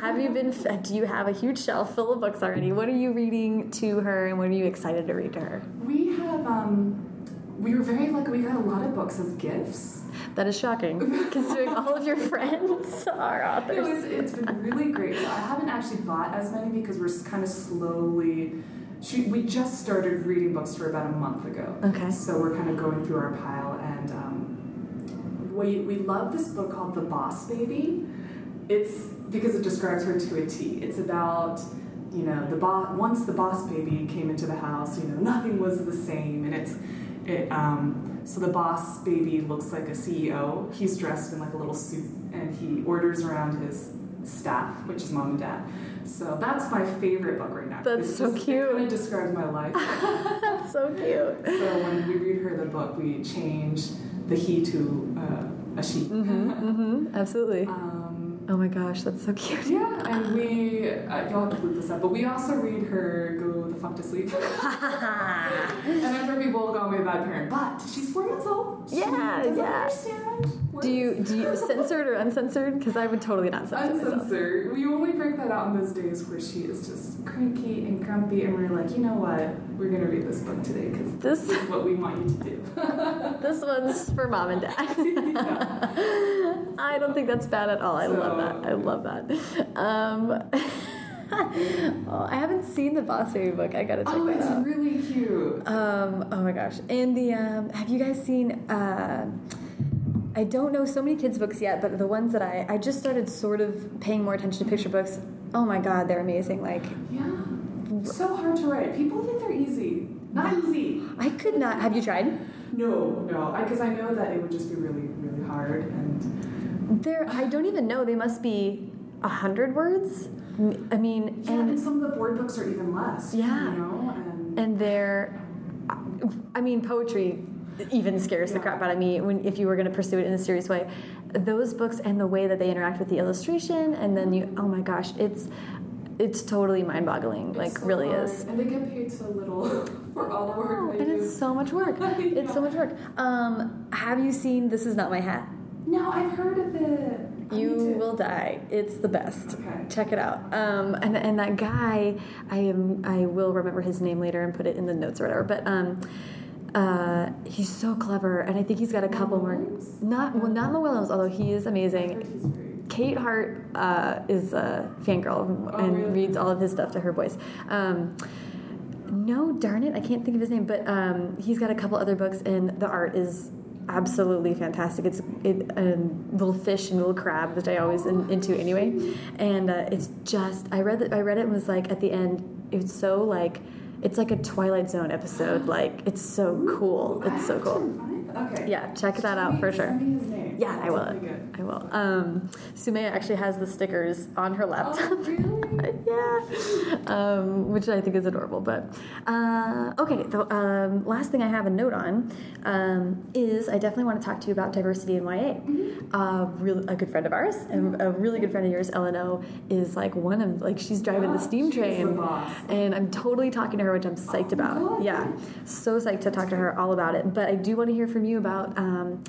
Have you been? Do you have a huge shelf full of books already? What are you reading to her, and what are you excited to read to her? We have, um, we were very lucky. We got a lot of books as gifts. That is shocking, considering all of your friends are It authors. was, it's been really great. So I haven't actually bought as many because we're kind of slowly. She, we just started reading books for about a month ago. Okay. So we're kind of going through our pile, and um, we we love this book called The Boss Baby. it's because it describes her to a T. It's about you know the boss. Once the boss baby came into the house, you know nothing was the same, and it's it. Um, so the boss baby looks like a CEO. He's dressed in like a little suit, and he orders around his staff, which is mom and dad. So that's my favorite book right now. That's It's so just- cute. It kind of describes my life. That's so cute. so when we read her the book, we change the he to uh, a she. Mm-hmm, absolutely. Um, Oh my gosh, that's so cute. yeah, and we, uh, you'll have to look this up, but we also read her Go the Fuck to Sleep. and I'm heard people call me a bad parent, but she's four months old. She Yeah, doesn't yeah. understand. Do you do you censored or uncensored? Because I would totally not censor myself. Uncensored. We only break that out in those days where she is just cranky and grumpy, and we're like, you know what? We're gonna read this book today because This this is what we want you to do. this one's for mom and dad. I don't think that's bad at all. I love that. I love that. Um, oh, I haven't seen the Boss Baby book. I gotta check oh, that it's out. really cute. Um, oh my gosh. And the um, have you guys seen uh, I don't know so many kids books yet, but the ones that I I just started sort of paying more attention to picture books. Oh my god, they're amazing. Like Yeah. So hard to write. People think they're easy. Not easy. I could not have you tried? No, no. Because I, know that it would just be really, really hard. And There I don't even know. They must be a hundred words. I mean, yeah, and and some of the board books are even less. Yeah. You know, and, and they're I mean, poetry even scares the crap out of me when if you were going to pursue it in a serious way. Those books and the way that they interact with the illustration, and then you, oh my gosh, it's it's totally mind-boggling. Like, so really hard. is. And they get paid so little for all the work And do. it's so much work. It's so much work. Um, have you seen This Is Not My Hat? No, I've heard of it. You will die. It's the best. Okay. Check it out. Um, and and that guy, I am I will remember his name later and put it in the notes or whatever. But um, uh, he's so clever, and I think he's got a couple more. Not well, not Mo Willems, although he is amazing. heard he's great. Kate Hart uh, is a fangirl Oh, and really? reads all of his stuff to her boys. Um, no, darn it, I can't think of his name, but um, he's got a couple other books, and the art is absolutely fantastic. It's it, little fish and little crab, which I always in, into anyway, and uh, it's just I read it. I read it and was like at the end, it's so like. It's like a Twilight Zone episode. Like it's so cool. It's so cool. Okay. Yeah, check that out for sure. Send me his name. Yeah, I will. I will. Um, Sumaya actually has the stickers on her laptop. Oh, really? yeah, um, which I think is adorable. But uh, okay, the um, last thing I have a note on um, is I definitely want to talk to you about diversity in YA. Uh, really, a good friend of ours, and a really good friend of yours, Eleno, is like one of like she's driving the Ah, steam train, boss. and I'm totally talking to her, which I'm psyched about. God. Yeah, so psyched to talk to her all about it. But I do want to hear from you about. Um,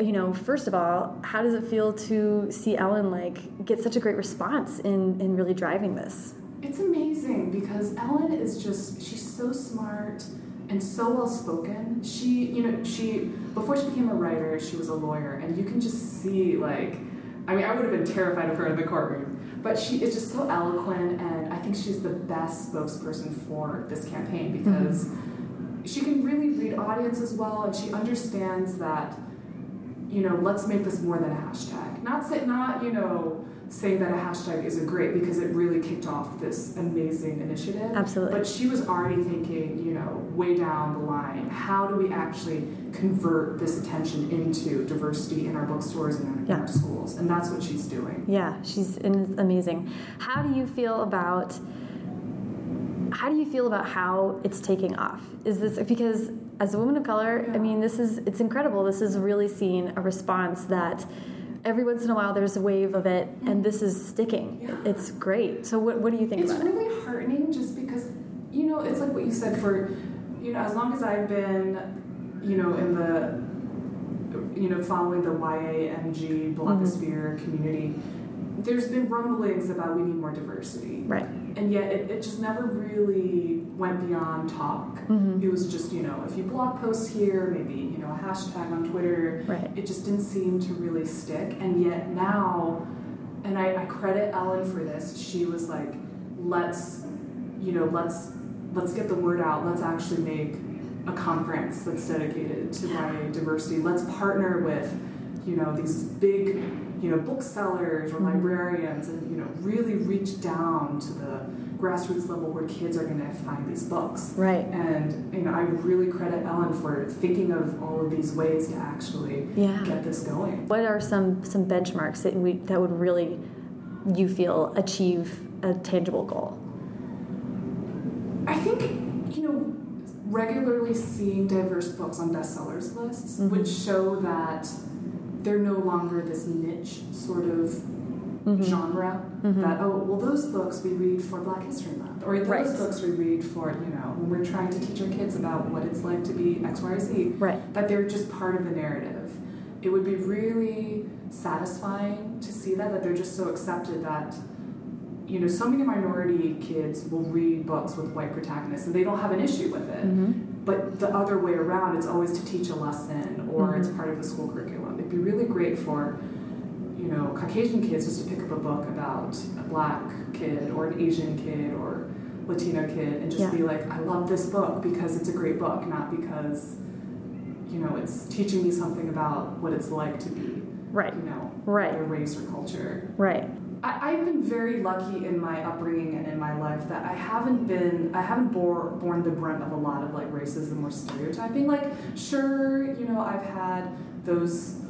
you know, first of all, how does it feel to see Ellen like get such a great response in in really driving this? It's amazing because Ellen is just, she's so smart and so well spoken. She, you know, she, before she became a writer, she was a lawyer, and you can just see, like, I mean, I would have been terrified of her in the courtroom, but she is just so eloquent, and I think she's the best spokesperson for this campaign because she can really read audiences well, and she understands that you know, let's make this more than a hashtag. Not say, not you know, saying that a hashtag isn't great because it really kicked off this amazing initiative. Absolutely. But she was already thinking, you know, way down the line, how do we actually convert this attention into diversity in our bookstores and in Yeah. our schools? And that's what she's doing. Yeah, she's amazing. How do you feel about how do you feel about how it's taking off? Is this because as a woman of color, I mean, this is it's incredible. This is really seeing a response that every once in a while there's a wave of it, and this is sticking. Yeah. It's great. So, what, what do you think It's about it? really heartening just because, you know, it's like what you said for, you know, as long as I've been, you know, in the, you know, following the YAMG mm-hmm. blogosphere community, there's been rumblings about we need more diversity. Right. And yet it, it just never really went beyond talk. Mhm. It was just, you know, a few blog posts here, maybe, you know, a hashtag on Twitter. Right. It just didn't seem to really stick. And yet now, and I, I credit Ellen for this, she was like, let's, you know, let's let's get the word out. Let's actually make a conference that's dedicated to YA diversity. Let's partner with, you know, these big you know, booksellers or librarians, and you know, really reach down to the grassroots level where kids are going to find these books. Right. And you know, I really credit Ellen for thinking of all of these ways to actually Yeah. get this going. What are some some benchmarks that we that would really you feel achieve a tangible goal? I think, you know, regularly seeing diverse books on bestsellers lists Mm-hmm. would show that they're no longer this niche sort of Mm-hmm. genre that, oh, well, those books we read for Black History Month, or those Right. books we read for, you know, when we're trying to teach our kids about what it's like to be X, Y, or Z. Right. That they're just part of the narrative. It would be really satisfying to see that, that they're just so accepted that you know, so many minority kids will read books with white protagonists and they don't have an issue with it. Mm-hmm. But the other way around, it's always to teach a lesson or mm-hmm. it's part of the school curriculum. It'd be really great for, you know, Caucasian kids just to pick up a book about a black kid or an Asian kid or Latino kid and just Yeah. be like, I love this book because it's a great book, not because, you know, it's teaching me something about what it's like to be, Right. you know, Right. a race or culture. Right. I, I've been very lucky in my upbringing and in my life that I haven't been I haven't bore, borne the brunt of a lot of like racism or stereotyping. Like, sure, you know, I've had those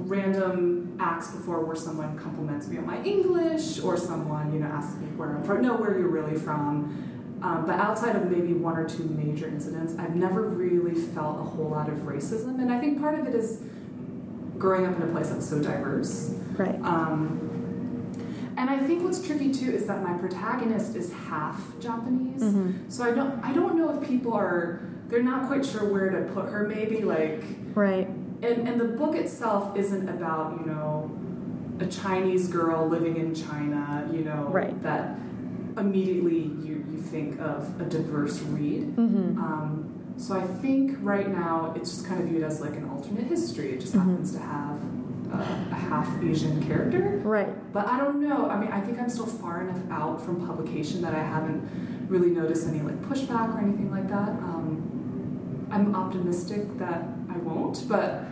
random acts before where someone compliments me on my English or someone, you know, asks me where I'm from, no, where you're really from. Um, but outside of maybe one or two major incidents, I've never really felt a whole lot of racism. And I think part of it is growing up in a place that's so diverse. Right. Um, and I think what's tricky too is that my protagonist is half Japanese, Mm-hmm. so I don't I don't know if people are they're not quite sure where to put her. Maybe like Right. and and the book itself isn't about you know a Chinese girl living in China, you know Right. that immediately you you think of a diverse read. Mm-hmm. Um, so I think right now it's just kind of viewed as like an alternate history. It just Mm-hmm. happens to have uh, a half Asian character. Right. But I don't know. I mean, I think I'm still far enough out from publication that I haven't really noticed any like pushback or anything like that. Um, I'm optimistic that I won't, but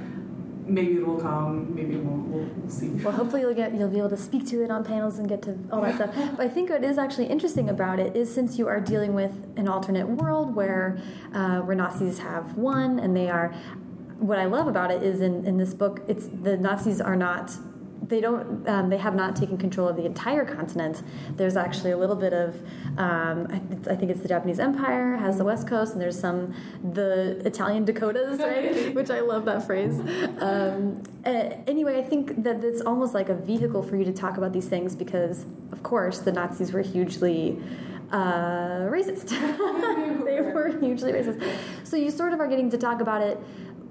maybe it will come. Maybe it won't. We'll, we'll see. Well, hopefully you'll get you'll be able to speak to it on panels and get to all that stuff. But I think what is actually interesting about it is since you are dealing with an alternate world where uh, where Nazis have won and they are. What I love about it is in in this book, it's the Nazis are not. They don't. Um, they have not taken control of the entire continent. There's actually a little bit of. Um, I, I think it's the Japanese Empire has the West Coast, and there's some the Italian Dakotas, right? Which I love that phrase. Um, uh, anyway, I think that it's almost like a vehicle for you to talk about these things because, of course, the Nazis were hugely uh, racist. they were hugely racist. So you sort of are getting to talk about it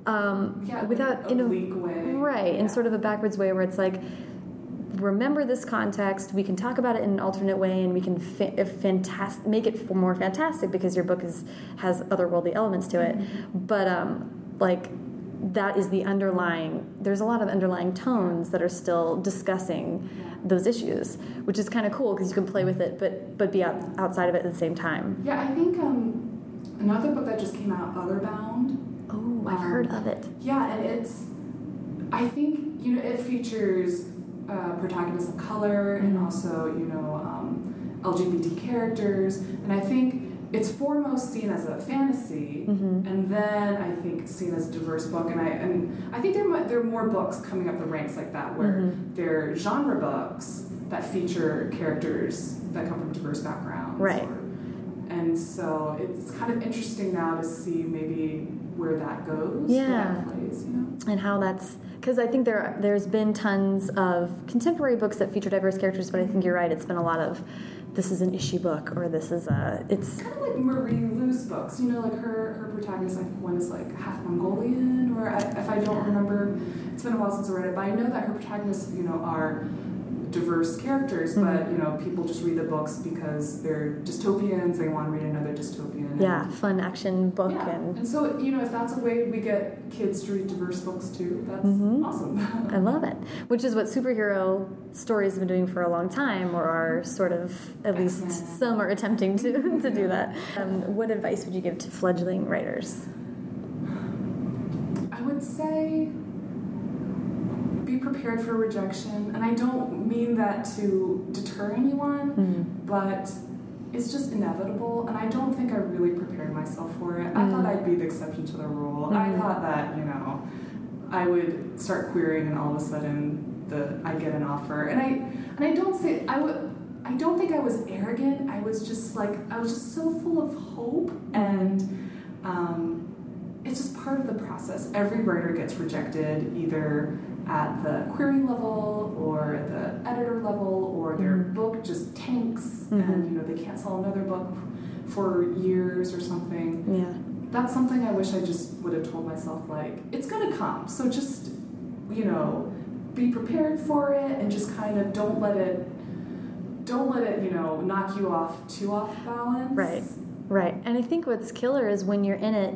um, Yeah, without in a in bleak way. right in sort of a backwards way where it's like remember this context we can talk about it in an alternate way and we can fa- fantastic make it more fantastic because your book is has otherworldly elements to it but um like that is the underlying there's a lot of underlying tones that are still discussing those issues which is kind of cool because you can play with it but but be out, outside of it at the same time Yeah, I think um, another book that just came out, Otherbound. I've Um, heard of it. Yeah, and it's. I think you know it features uh, protagonists of color and also you know um, LGBT characters, and I think it's foremost seen as a fantasy, and then I think seen as a diverse book, and I and I think there might, there are more books coming up the ranks like that where they're genre books that feature characters that come from diverse backgrounds, Right. or- and so it's kind of interesting now to see maybe where that goes, Yeah. that plays, you know. and how that's because I think there there's been tons of contemporary books that feature diverse characters, but I think you're right. It's been a lot of this is an issue book or this is a it's Kind of like Marie Lu's books, you know, like her her protagonist, I think one is like half Mongolian, or I, if I don't remember, it's been a while since I read it, but I know that her protagonists, you know, are diverse characters, Mm-hmm. but you know, people just read the books because they're dystopians. They want to read another dystopian. and- yeah fun action book Yeah. and And so, you know, if that's a way we get kids to read diverse books too, that's Mhm. awesome. I love it, which is what superhero stories have been doing for a long time, or are sort of at least some are attempting to to do that. Um, what advice would you give to fledgling writers? I would say be prepared for rejection. And I don't mean that to deter anyone, Mm-hmm. but it's just inevitable. And I don't think I really prepared myself for it. I Mm-hmm. thought I'd be the exception to the rule. I thought that, you know, I would start querying and all of a sudden the I'd get an offer. And I and I don't say I would I don't think I was arrogant. I was just like I was just so full of hope and um, it's just part of the process. Every writer gets rejected either at the query level or the editor level or their mm-hmm. book just tanks mm-hmm. and you know they can't sell another book for years or something Yeah. that's something I wish I just would have told myself like it's gonna come. So just you know, be prepared for it and just kind of don't let it don't let it, you know, knock you off too off balance. Right. Right. And I think what's killer is when you're in it,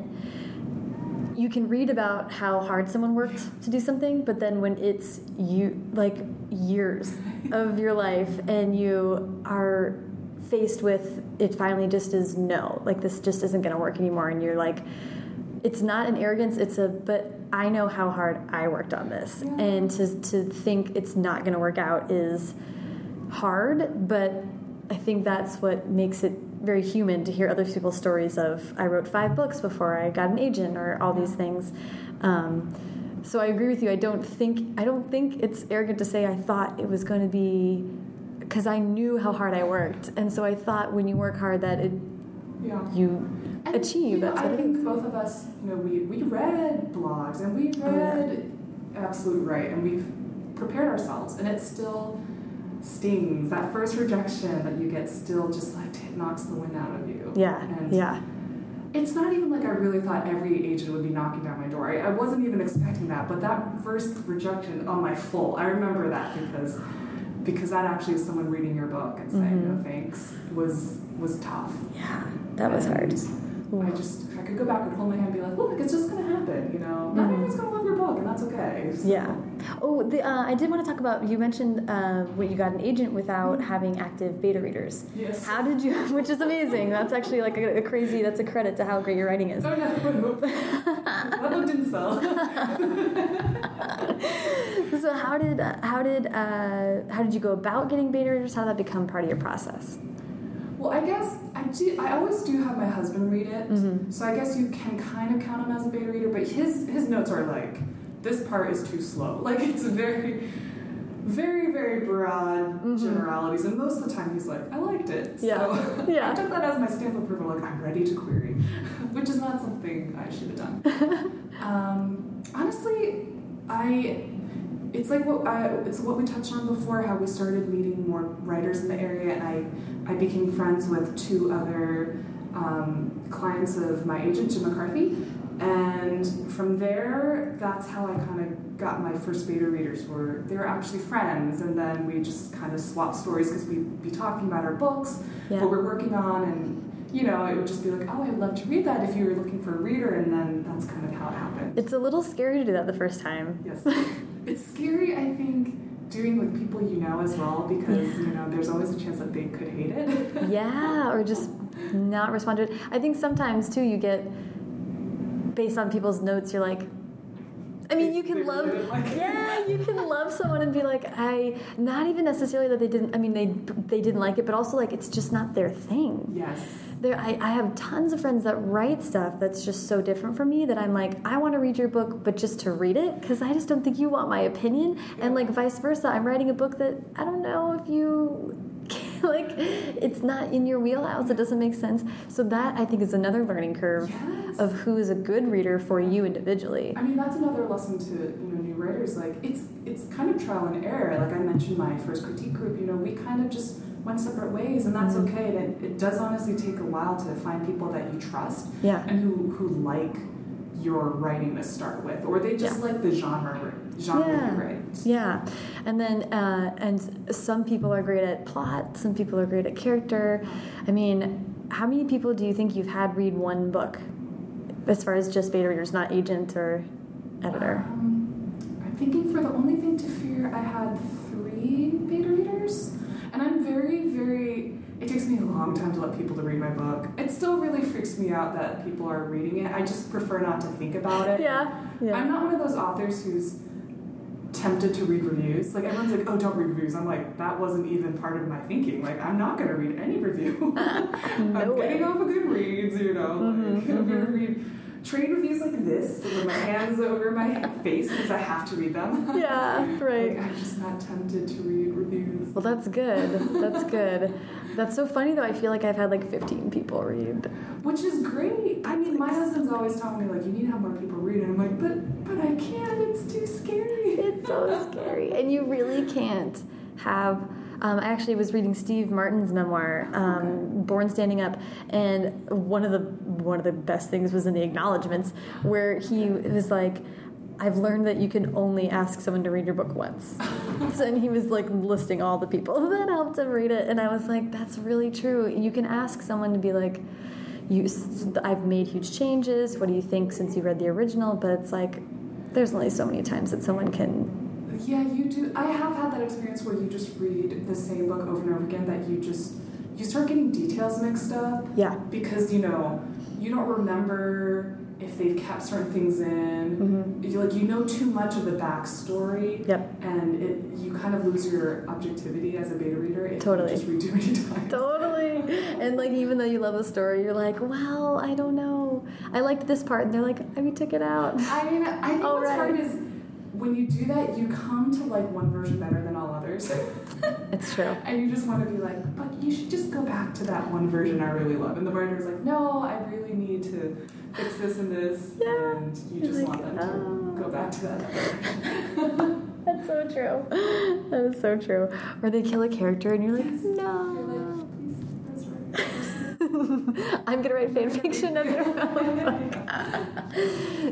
you can read about how hard someone worked to do something, but then when it's you, like years of your life, and you are faced with it finally just is no, like this just isn't going to work anymore, and you're like, it's not an arrogance, it's a, but I know how hard I worked on this. Yeah. And to, to think it's not going to work out is hard, but I think that's what makes it very human to hear other people's stories of I wrote five books before I got an agent or all these things. Um, so I agree with you. I don't think I don't think it's arrogant to say I thought it was going to be because I knew how hard I worked, and so I thought when you work hard that it Yeah. you And, achieve. You know, I think both of us, you know, we, we read blogs and we Oh, yeah. read Absolute Write and we've prepared ourselves and it's still stings. That first rejection that you get still just like it knocks the wind out of you. Yeah, And yeah, It's not even like I really thought every agent would be knocking down my door. I, I wasn't even expecting that, but that first rejection on my full, I remember that because because that actually is someone reading your book and saying Mm-hmm. no thanks was was tough. yeah. That was hard. I just, I could go back and hold my hand and be like, look, it's just gonna happen, you know? Not everyone's gonna love your book, and that's okay. So- Mm-hmm. Yeah. Oh, the, uh, I did want to talk about. You mentioned uh, when you got an agent without having active beta readers. Yes. How did you? Which is amazing. That's actually like a, a crazy. That's a credit to how great your writing is. Oh, no. that book didn't sell. So how did how did uh, how did you go about getting beta readers? How did that become part of your process? Well, I guess I do. I always do have my husband read it, Mm-hmm. so I guess you can kind of count him as a beta reader. But his his notes are like, this part is too slow. Like it's very, very, very broad generalities, and most of the time he's like, I liked it. Yeah. So Yeah. I took that as my stamp of approval. Like I'm ready to query, which is not something I should have done. um, honestly, I. It's like what I, it's what we touched on before. How we started meeting more writers in the area, and I I became friends with two other um, clients of my agent, Jim McCarthy, and from there, that's how I kind of got my first beta readers. Were they were actually friends, and then we just kind of swapped stories because we'd be talking about our books, Yeah. what we're working on, and you know, it would just be like, oh, I'd love to read that if you were looking for a reader, and then that's kind of how it happened. It's a little scary to do that the first time. Yes. it's scary, I think, doing with people you know as well because, you know, there's always a chance that they could hate it. Yeah, or just not respond to it. I think sometimes too you get based on people's notes. You're like. I mean, you can love, didn't like it. yeah, you can love someone and be like, I, not even necessarily that they didn't. I mean, they they didn't like it, but also like it's just not their thing. yes. There, I, I have tons of friends that write stuff that's just so different from me that I'm like, I want to read your book, but just to read it because I just don't think you want my opinion. And like vice versa, I'm writing a book that I don't know if you like. It's not in your wheelhouse. It doesn't make sense. So that I think is another learning curve Yes. of who is a good reader for you individually. I mean, that's another lesson to you know new writers. Like it's it's kind of trial and error. Like I mentioned, my first critique group. You know, we kind of just went separate ways, and that's Mm-hmm. okay. And it, it does honestly take a while to find people that you trust Yeah. and who who like your writing to start with, or they just Yeah. like the genre genre Yeah. write. Yeah, and then uh, and some people are great at plot. Some people are great at character. I mean, how many people do you think you've had read one book, as far as just beta readers, not agent or editor? Um, I'm thinking for the only thing to fear, I had three beta readers, and I'm very, very. It takes me a long time to let people to read my book. It still really freaks me out that people are reading it. I just prefer not to think about it. Yeah, yeah. I'm not one of those authors who's tempted to read reviews. Like everyone's like, "Oh, don't read reviews." I'm like, that wasn't even part of my thinking. Like, I'm not gonna read any review. I'm No way. getting off a Goodreads, you know. like, mm-hmm, I'm gonna mm-hmm. read trade reviews like this with my hands over my face because I have to read them. Yeah, right. Like, I'm just not tempted to read reviews. Well, that's good. That's good. That's so funny though. I feel like I've had like 15 people read. Which is great. I mean, my husband's always telling me like, you need to have more people read, and I'm like, but but I can't. It's too scary. It's so scary, and you really can't have. Um, I actually was reading Steve Martin's memoir, um, Born Standing Up, and one of the one of the best things was in the acknowledgments where he was like. I've learned that you can only ask someone to read your book once. and he was like listing all the people that helped him read it, and I was like, "That's really true. You can ask someone to be like, you, I've made huge changes. What do you think since you read the original?" But it's like, there's only so many times that someone can Yeah, you do. I have had that experience where you just read the same book over and over again that you just you start getting details mixed up Yeah. because you know you don't remember if they've kept certain things in. Mm-hmm. You like you know too much of the backstory. Yep. And it you kind of lose your objectivity as a beta reader if Totally. you just read too many times. Totally. And like even though you love a story, you're like, well, I don't know. I liked this part, and they're like, I we took it out. I mean, I think what's right. hard is when you do that, you come to like one version better than all others. It's true. And you just want to be like, but you should just go back to that one version I really love. And the writer's like, no, I really need to fix this and this. Yeah. And you just like, want them to oh. go back to that. That's so true. That is so true. Or they kill a character, and you're like, You're no. like, that's right. I'm gonna write fan fiction of your book.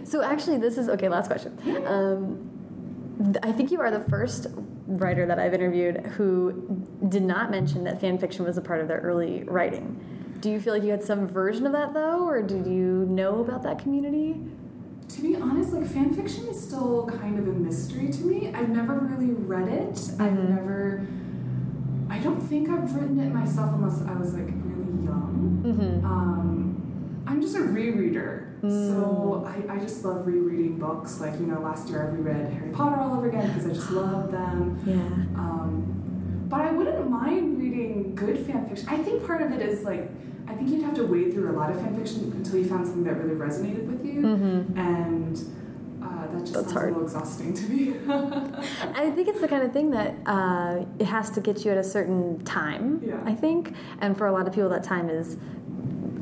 so actually, this is okay. Last question. Um, I think you are the first writer that I've interviewed who did not mention that fan fiction was a part of their early writing. Do you feel like you had some version of that though, or did you know about that community? To be honest, like fan fiction is still kind of a mystery to me. I've never really read it. I've Mm-hmm. never. I don't think I've written it myself unless I was like really young. Mm-hmm. Um, I'm just a rereader, so Mm. I, I just love rereading books. Like you know, last year I reread Harry Potter all over again because I just love them. Yeah. Um, but I wouldn't mind reading good fan fiction. I think part of it is like I think you'd have to wade through a lot of fan fiction until you found something that really resonated with you, and uh, that just That's sounds hard. a little exhausting to me. I think it's the kind of thing that uh, it has to get you at a certain time. Yeah. I think, and for a lot of people, that time is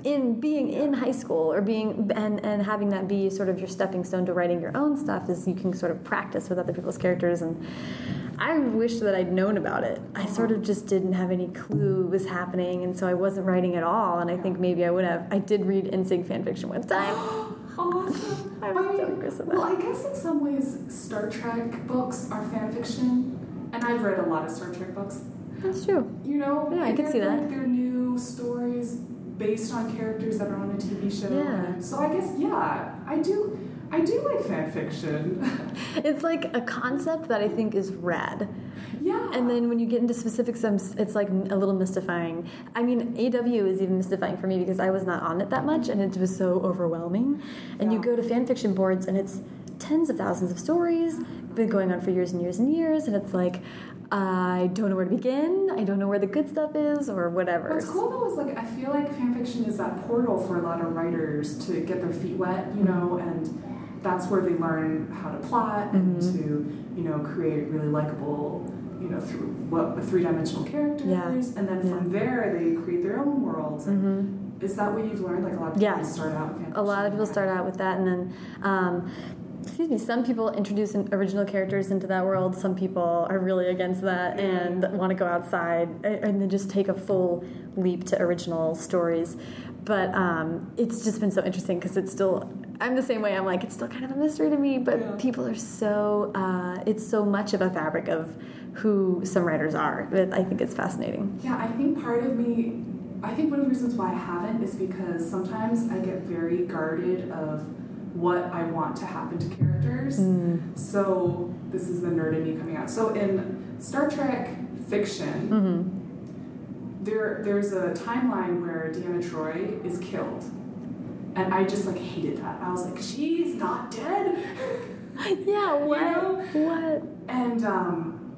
in being in high school or being and and having that be sort of your stepping stone to writing your own stuff is you can sort of practice with other people's characters and. I wish that I'd known about it. I uh-huh. sort of just didn't have any clue it was happening, and so I wasn't writing at all. And I think maybe I would have. I did read NSYNC fan fiction one time. awesome. I was I so curious about Well, I guess in some ways Star Trek books are fan fiction, and I've read a lot of Star Trek books. That's true. You know, Yeah, I and can see that. Like they're new stories based on characters that are on a TV show. Yeah. So I guess yeah, I do. I do like fan fiction. It's like a concept that I think is rad. yeah. And then when you get into specifics, it's like a little mystifying. I mean, AW is even mystifying for me because I was not on it that much and it was so overwhelming. And you go to fan fiction boards and it's tens of thousands of stories, been going on for years and years and years, and it's like, I don't know where to begin, I don't know where the good stuff is, or whatever. What's cool though is like I feel like fan fiction is that portal for a lot of writers to get their feet wet, you know, and that's where they learn how to plot and Mm-hmm. to, you know, create really likable, you know, through what three dimensional characters, Yeah. and then from there they create their own worlds. And Is that what you've learned? Like a lot of people. Yeah. start out. a lot of people start out with that and then um, excuse me some people introduce original characters into that world some people are really against that and want to go outside and then just take a full leap to original stories but um, it's just been so interesting because it's still i'm the same way i'm like it's still kind of a mystery to me but Yeah. people are so uh, it's so much of a fabric of who some writers are But i think it's fascinating Yeah, I think part of me, I think one of the reasons why I haven't is because sometimes I get very guarded of what I want to happen to characters. So this is the nerd in me coming out. So in Star Trek fiction, there there's a timeline where Deanna Troi is killed. and I just like hated that. I was like, she's not dead. yeah, what? You know? What? And um,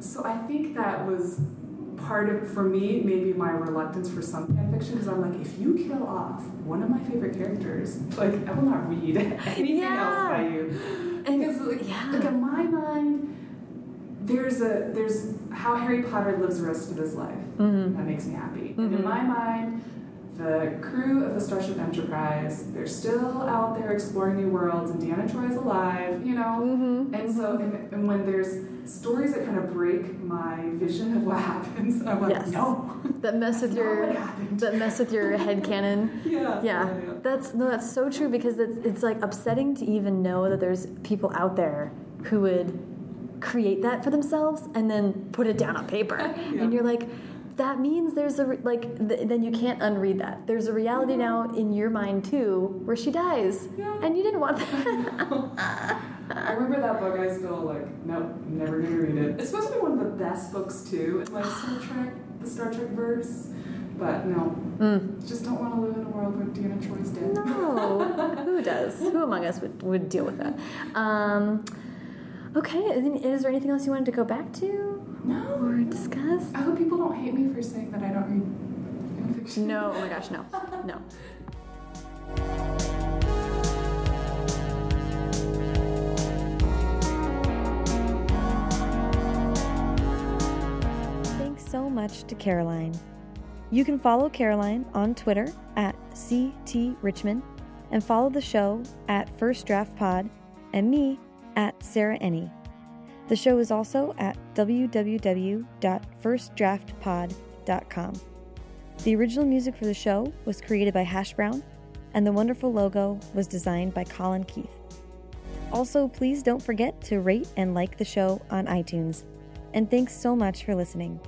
so I think that was part of, for me, maybe my reluctance for some fan fiction, because I'm like, if you kill off one of my favorite characters, like, I will not read anything Yeah. else by you. And- Because, like, yeah. like, in my mind, there's a, there's how Harry Potter lives the rest of his life. Mhm. That makes me happy. And Mhm. in my mind, the crew of the Starship Enterprise, they're still out there exploring new worlds, and Deanna Troi's alive, you know? Mhm. And so, and, and when there's stories that kind of break my vision of what happens, I'm like, Yes. no, That mess with your that mess with your head canon. yeah, Yeah, that's no, that's so true because it's, it's like upsetting to even know that there's people out there who would create that for themselves and then put it down on paper, Yeah. and you're like, that means there's a like th- then you can't unread that. There's a reality now in your mind too where she dies, Yeah. and you didn't want that. I remember that book. I still like, nope, never gonna read it. It's supposed to be one of the best books too, in like Star Trek, the Star Trek verse. But no, Mm. just don't want to live in a world where Deanna Troi's dead. No, who does? Who among us would, would deal with that? Um, okay, is is there anything else you wanted to go back to No. or discuss? I hope people don't hate me for saying that I don't read fiction. No, oh my gosh, no, no. Thanks so much to Caroline. You can follow Caroline on Twitter at CT Richmond and follow the show at First Draft Pod and me at Sarah Enni. The show is also at www.firstdraftpod.com. The original music for the show was created by Hash Brown, and the wonderful logo was designed by Colin Keith. Also, please don't forget to rate and like the show on iTunes. And thanks so much for listening.